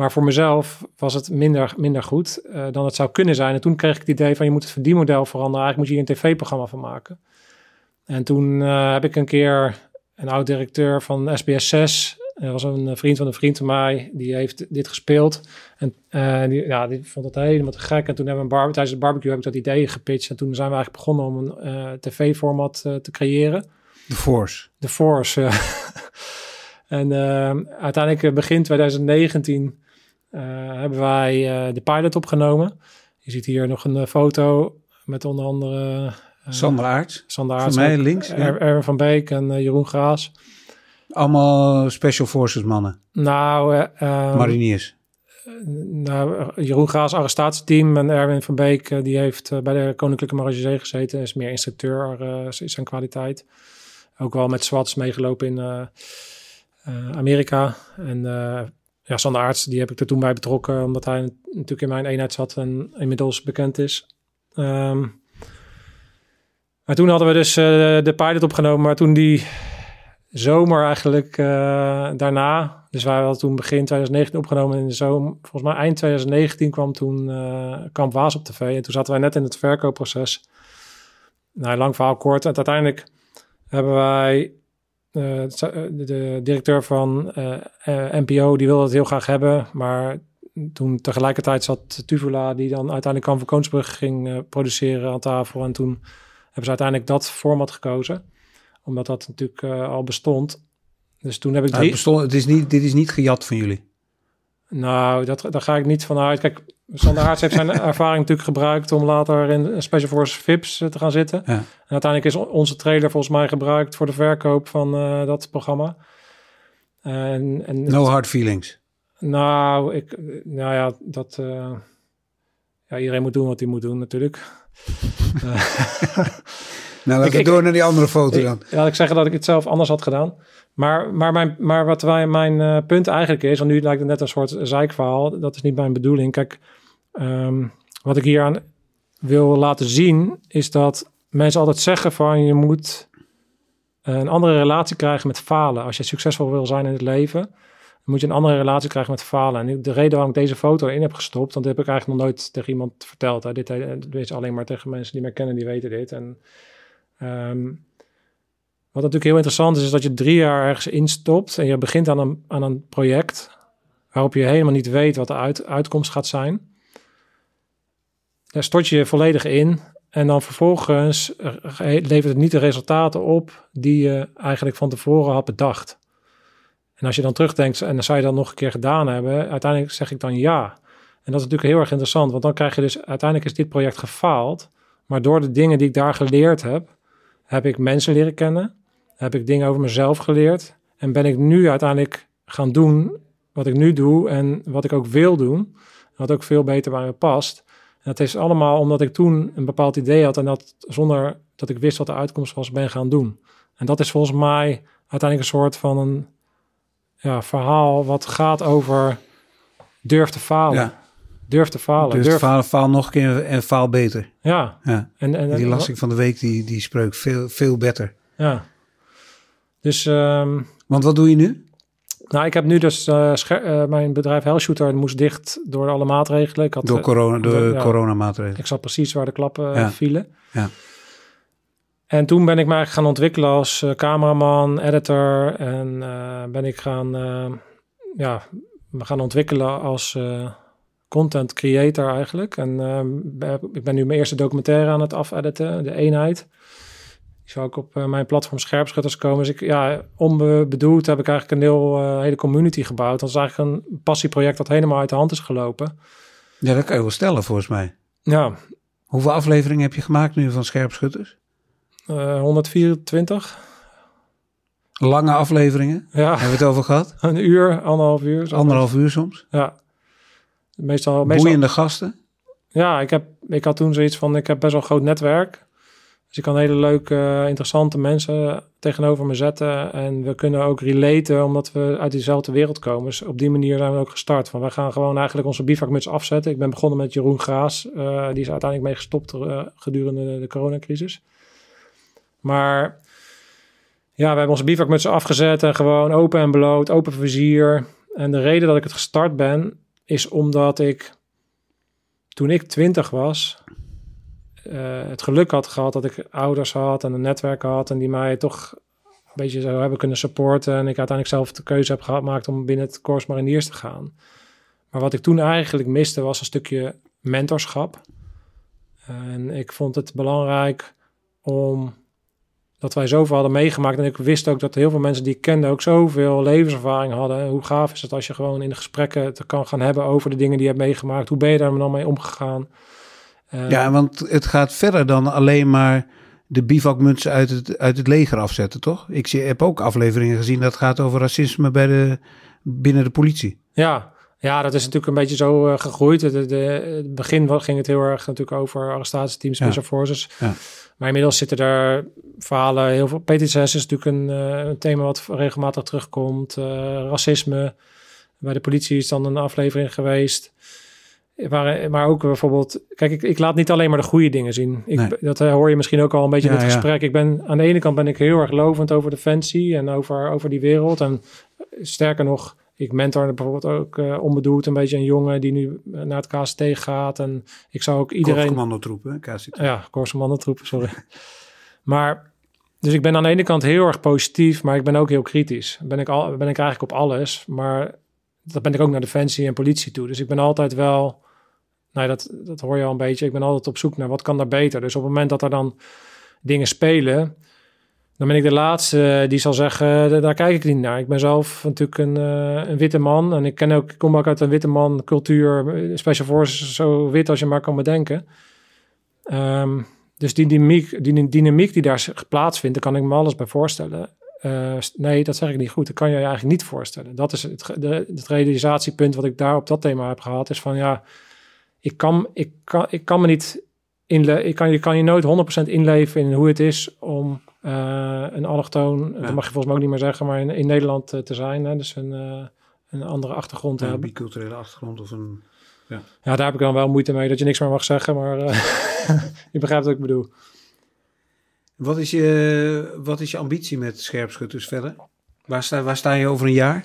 Maar voor mezelf was het minder, minder goed eh, dan het zou kunnen zijn. En toen kreeg ik het idee van je moet het verdienmodel veranderen. Eigenlijk moet je hier een tv-programma van maken. En toen eh, heb ik een keer een oud-directeur van SBS 6. Er was een vriend van een vriend van mij. Die heeft dit gespeeld. En eh, die, ja, die vond het helemaal te gek. En toen hebben we een bar tijdens het barbecue heb ik dat idee gepitcht. En toen zijn we eigenlijk begonnen om een eh, tv-format eh, te creëren. De Force. De Force. *laughs* en eh, uiteindelijk eh, begin 2019 eh, hebben wij eh, de pilot opgenomen. Je ziet hier nog een eh, foto met onder andere eh, Sander Aarts. Sander Voor Aarts, mij links. ja. Er- Erwin van Beek en eh, Jeroen Graas. Allemaal Special Forces mannen. Nou, eh, ehm, Mariniers. nou, Jeroen Graas arrestatieteam en Erwin van Beek, eh, die heeft eh, bij de Koninklijke Marechaussee gezeten. Is meer instructeur, eh, is zijn kwaliteit. Ook wel met SWATs meegelopen in eh, eh, Amerika. En eh, ja, Sander Aarts, die heb ik er toen bij betrokken, omdat hij natuurlijk in mijn eenheid zat en inmiddels bekend is. Ehm, maar toen hadden we dus eh, de pilot opgenomen, maar toen die zomer eigenlijk eh, daarna, dus wij hadden toen begin 2019 opgenomen in de zomer, volgens mij eind 2019 kwam toen Waas op tv en toen zaten wij net in het verkoopproces. Nou, lang verhaal kort. En uiteindelijk hebben wij eh, eh, de, directeur van eh, NPO, die wilde het heel graag hebben, maar toen tegelijkertijd zat Tuvula, die dan uiteindelijk Kamp van Koonsbrug ging produceren aan tafel. En toen hebben ze uiteindelijk dat format gekozen, omdat dat natuurlijk al bestond. Dus toen heb ik Nou, het bestond, het is niet, dit is niet gejat van jullie. Nou, dat, daar ga ik niet van uit. Kijk, Sander Haarts heeft zijn *laughs* ervaring natuurlijk gebruikt om later in Special Forces VIPs eh, te gaan zitten. Ja. En uiteindelijk is on- onze trailer volgens mij gebruikt voor de verkoop van eh, dat programma. En, en No hard feelings. nou, ik, nou ja, dat. eh, ja, iedereen moet doen wat hij moet doen, natuurlijk. *laughs* *laughs* Nou, even ik- door naar die andere foto dan. Laat ik zeggen dat ik het zelf anders had gedaan. Maar, maar, mijn, maar wat wij, mijn eh, punt eigenlijk is, want nu lijkt het net een soort zeikverhaal. Dat is niet mijn bedoeling. Kijk, ehm, wat ik hier aan wil laten zien, is dat mensen altijd zeggen van je moet een andere relatie krijgen met falen. Als je succesvol wil zijn in het leven, dan moet je een andere relatie krijgen met falen. En de reden waarom ik deze foto in heb gestopt, want dat heb ik eigenlijk nog nooit tegen iemand verteld. Hè. Dit, eh, dit is alleen maar tegen mensen die mij kennen, die weten dit. En ehm, wat natuurlijk heel interessant is, is dat je drie jaar ergens instopt en je begint aan een, aan een project waarop je helemaal niet weet wat de uit, uitkomst gaat zijn. Daar stort je je volledig in en dan vervolgens ge- levert het niet de resultaten op die je eigenlijk van tevoren had bedacht. En als je dan terugdenkt en dan zou je dat nog een keer gedaan hebben, uiteindelijk zeg ik dan ja. En dat is natuurlijk heel erg interessant, want dan krijg je dus uiteindelijk is dit project gefaald, maar door de dingen die ik daar geleerd heb, heb ik mensen leren kennen, heb ik dingen over mezelf geleerd en ben ik nu uiteindelijk gaan doen wat ik nu doe en wat ik ook wil doen, wat ook veel beter bij me past. En dat is allemaal omdat ik toen een bepaald idee had en dat zonder dat ik wist wat de uitkomst was, ben gaan doen. En dat is volgens mij uiteindelijk een soort van een ja, verhaal wat gaat over durf te falen. Ja. Durf te falen. Dus durf, faal, faal nog een keer en faal beter. Ja. Ja. En, en, Die las ik van de week, die, die spreuk veel, veel beter. Ja. Dus ehm, Want wat doe je nu? nou, ik heb nu dus eh, eh, mijn bedrijf Hellshooter moest dicht door alle maatregelen. Ik had, Door, eh, corona, door door- ja. coronamaatregelen. Ik zag precies waar de klappen Ja. vielen. Ja. En toen ben ik me eigenlijk gaan ontwikkelen als cameraman, editor. En ben ik gaan, ja, me gaan ontwikkelen als content creator eigenlijk. En eh, ben- ik ben nu mijn eerste documentaire aan het afediten, De Eenheid. Die zou ook op eh, mijn platform Scherpschutters komen. Dus ik, ja, onbedoeld heb ik eigenlijk een heel, eh, hele community gebouwd. Dat is eigenlijk een passieproject dat helemaal uit de hand is gelopen. Ja, dat kan je wel stellen volgens mij. Ja, Hoeveel afleveringen heb je gemaakt nu van Scherpschutters? eh 124. Lange afleveringen, Ja, hebben we het over gehad? *laughs* een uur, anderhalf uur. Anderhalf uur soms. Ja. Meestal, meestal Boeiende gasten. ja, ik, heb, ik had toen zoiets van, ik heb best wel een groot netwerk. Dus ik kan hele leuke, eh, interessante mensen tegenover me zetten. En we kunnen ook relaten, omdat we uit diezelfde wereld komen. Dus op die manier zijn we ook gestart. Van, wij gaan gewoon eigenlijk onze bivakmuts afzetten. Ik ben begonnen met Jeroen Graas. eh, die is uiteindelijk mee gestopt eh, gedurende de coronacrisis. Maar ja, we hebben onze bivakmutsen afgezet en gewoon open en bloot, open vizier. En de reden dat ik het gestart ben, is omdat ik toen ik twintig was, eh, het geluk had gehad dat ik ouders had en een netwerk had en die mij toch een beetje zo hebben kunnen supporten. En ik uiteindelijk zelf de keuze heb gemaakt om binnen het Corps Mariniers te gaan. Maar wat ik toen eigenlijk miste was een stukje mentorschap. En ik vond het belangrijk om dat wij zoveel hadden meegemaakt. En ik wist ook dat heel veel mensen die ik kende ook zoveel levenservaring hadden. Hoe gaaf is het als je gewoon in de gesprekken het kan gaan hebben over de dingen die je hebt meegemaakt. Hoe ben je daar dan mee omgegaan? Eh, Ja, want het gaat verder dan alleen maar de bivakmutsen uit het, uit het leger afzetten, toch? Ik zie, heb ook afleveringen gezien dat gaat over racisme bij de, binnen de politie. Ja, ja, dat is natuurlijk een beetje zo eh, gegroeid. De, de, het begin ging het heel erg natuurlijk over arrestatieteams, Ja. special forces. Ja. Maar inmiddels zitten er verhalen, heel veel. PTSS is natuurlijk een, eh, een thema wat regelmatig terugkomt. Eh, racisme. Bij de politie is dan een aflevering geweest. Maar, maar ook bijvoorbeeld, kijk, ik, ik laat niet alleen maar de goede dingen zien. Ik, Nee. Dat eh, hoor je misschien ook al een beetje in het ja. gesprek. Ik ben aan de ene kant ben ik heel erg lovend over Defensie en over, over die wereld. En sterker nog, ik mentor bijvoorbeeld ook eh, onbedoeld een beetje een jongen die nu eh, naar het KST gaat. En ik zou ook iedereen... Commandotroepen, KCT. Ja, Korse mannentroepen, sorry. *laughs* maar, dus ik ben aan de ene kant heel erg positief, maar ik ben ook heel kritisch. Ben ik, al, ben ik eigenlijk op alles, maar dat ben ik ook naar defensie en politie toe. Dus ik ben altijd wel, nou ja, dat, dat hoor je al een beetje, ik ben altijd op zoek naar wat kan daar beter. Dus op het moment dat er dan dingen spelen, dan ben ik de laatste die zal zeggen, "Da- daar kijk ik niet naar. Ik ben zelf natuurlijk een, eh, een witte man en ik, ken ook, kom ook uit een witte man cultuur. eh, Special Forces zo wit als je maar kan bedenken. Ehm, dus die dynamiek, die dynamiek die daar plaatsvindt, daar kan ik me alles bij voorstellen. Eh, nee, dat zeg ik niet goed. Dat kan je je eigenlijk niet voorstellen. Dat is het, de, het realisatiepunt wat ik daar op dat thema heb gehad. Is van ja, ik kan, ik kan, ik kan me niet inle ik kan, je kan je nooit 100% inleven in hoe het is om eh, een allochtoon, dat mag je volgens mij ook niet meer zeggen, maar in, in Nederland eh, te zijn. Hè, dus een, eh, een andere achtergrond te Een hebben. biculturele achtergrond of een... Ja, daar heb ik dan wel moeite mee dat je niks meer mag zeggen, maar eh, *laughs* je begrijpt wat ik bedoel. Wat is je, wat is je ambitie met scherpschutters verder? Waar sta, waar sta je over een jaar?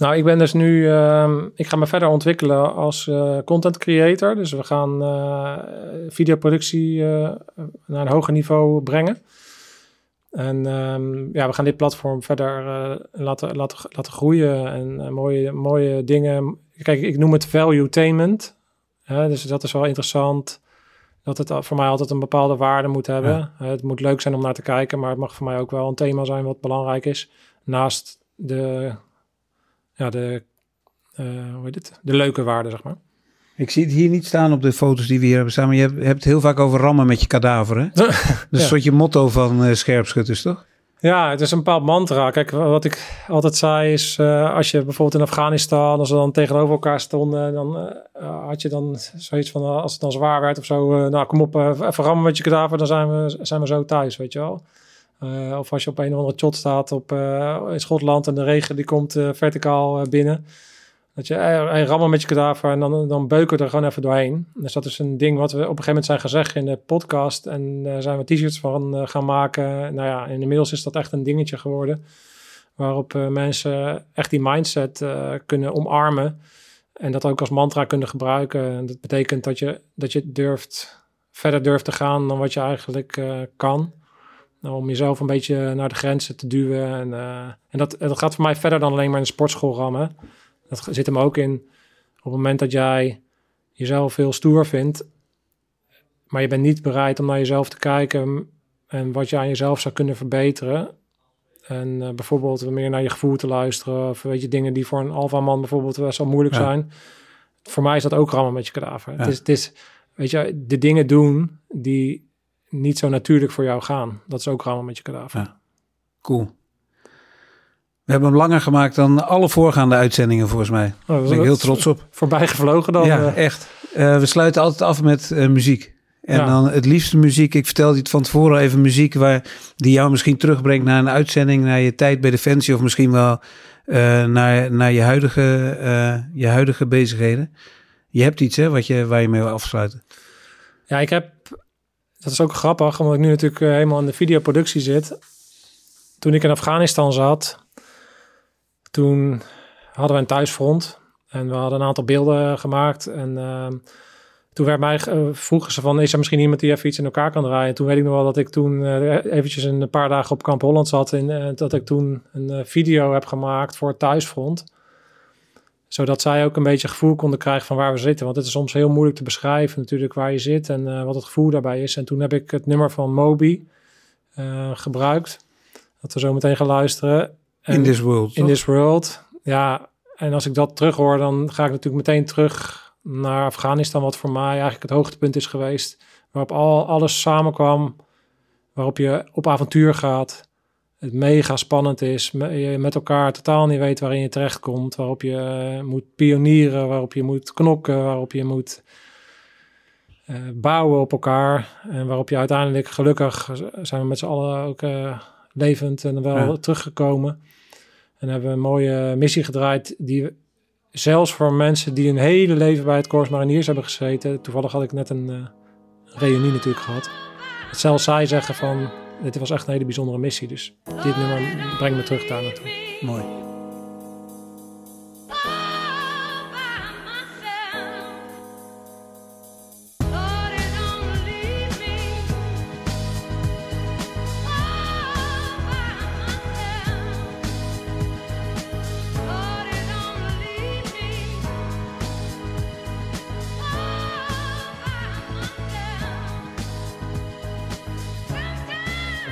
Nou, ik ben dus nu, ehm, ik ga me verder ontwikkelen als eh, content creator. Dus we gaan eh, videoproductie eh, naar een hoger niveau brengen. En ehm, ja, we gaan dit platform verder eh, laten, laten, laten groeien en eh, mooie, mooie dingen. Kijk, ik noem het valuetainment. Hè, dus dat is wel interessant. Dat het voor mij altijd een bepaalde waarde moet hebben. Ja. Eh, het moet leuk zijn om naar te kijken, maar het mag voor mij ook wel een thema zijn wat belangrijk is. Naast de ja, de, hoe heet het? de leuke waarde, zeg maar. Ik zie het hier niet staan op de foto's die we hier hebben staan. Maar je hebt, hebt het heel vaak over rammen met je kadaver. Hè? *laughs* Dat is een Ja. je motto van eh, scherpschutters, toch? Ja, het is een bepaald mantra. Kijk, wat ik altijd zei is, eh, als je bijvoorbeeld in Afghanistan, als we dan tegenover elkaar stonden, dan eh, had je dan zoiets van, als het dan zwaar werd of zo, nou kom op, even rammen met je kadaver, dan zijn we, zijn we zo thuis, weet je wel. Of als je op een of andere shot staat op, in Schotland en de regen die komt verticaal binnen. Dat je eh, eh, rammen met je kadaver en dan, dan beuken we er gewoon even doorheen. Dus dat is een ding wat we op een gegeven moment zijn gezegd in de podcast. En daar zijn we t-shirts van eh, gaan maken. Nou ja, inmiddels is dat echt een dingetje geworden. Waarop eh, mensen echt die mindset eh, kunnen omarmen. En dat ook als mantra kunnen gebruiken. En dat betekent dat je, dat je durft, verder durft te gaan dan wat je eigenlijk eh, kan. Nou, om jezelf een beetje naar de grenzen te duwen. En, eh, en dat, dat gaat voor mij verder dan alleen maar in de sportschool rammen. Dat zit hem ook in op het moment dat jij jezelf heel stoer vindt, maar je bent niet bereid om naar jezelf te kijken en wat je aan jezelf zou kunnen verbeteren. En eh, bijvoorbeeld meer naar je gevoel te luisteren. Of weet je, dingen die voor een alfaman bijvoorbeeld best wel moeilijk Ja. zijn. Voor mij is dat ook rammen met je kadaver. Ja. Het, is, het is, weet je, de dingen doen die niet zo natuurlijk voor jou gaan. Dat is ook rammen met je kadaver. Ja. Cool. We hebben hem langer gemaakt dan alle voorgaande uitzendingen, volgens mij. Oh, Daar ben ik heel trots op. Voorbij gevlogen dan. ja, eh. echt. Eh, we sluiten altijd af met eh, muziek. En Ja. dan het liefste muziek. Ik vertelde je het van tevoren even muziek waar, die jou misschien terugbrengt naar een uitzending, naar je tijd bij Defensie of misschien wel naar, naar je, huidige, je huidige bezigheden. Je hebt iets hè, wat je, waar je mee wil afsluiten. Ja, ik heb. Dat is ook grappig, omdat ik nu natuurlijk helemaal in de videoproductie zit. Toen ik in Afghanistan zat, toen hadden we een thuisfront. En we hadden een aantal beelden gemaakt. En ehm, toen werd mij, eh, vroegen ze van, is er misschien iemand die even iets in elkaar kan draaien? Toen weet ik nog wel dat ik toen eh, eventjes een paar dagen op Kamp Holland zat. En eh, dat ik toen een video heb gemaakt voor het thuisfront zodat zij ook een beetje gevoel konden krijgen van waar we zitten. Want het is soms heel moeilijk te beschrijven natuurlijk waar je zit en wat het gevoel daarbij is. En toen heb ik het nummer van Moby gebruikt. Dat we zo meteen gaan luisteren. En In this world. in toch? this world. Ja, en als ik dat terughoor, dan ga ik natuurlijk meteen terug naar Afghanistan, wat voor mij eigenlijk het hoogtepunt is geweest. Waarop al, alles samenkwam, waarop je op avontuur gaat. Het mega spannend is, me- je met elkaar totaal niet weet waarin je terechtkomt. Waarop je eh, moet pionieren, waarop je moet knokken, waarop je moet eh, bouwen op elkaar. En waarop je uiteindelijk gelukkig zijn we met z'n allen ook eh, levend en wel Ja. teruggekomen. En hebben we een mooie missie gedraaid die we- zelfs voor mensen die een hele leven bij het Corps Mariniers hebben gezeten. Toevallig had ik net een eh, reunie natuurlijk gehad. Zelfs zij zeggen van, dit was echt een hele bijzondere missie. Dus dit nummer brengt me terug daar naartoe. Mooi.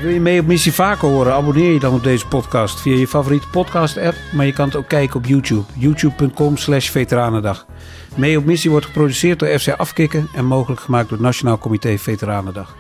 Wil je mee op missie vaker horen? Abonneer je dan op deze podcast via je favoriete podcast app. Maar je kan het ook kijken op YouTube. youtube.com slash veteranendag. Mee op missie wordt geproduceerd door FC Afkikken en mogelijk gemaakt door het Nationaal Comité Veteranendag.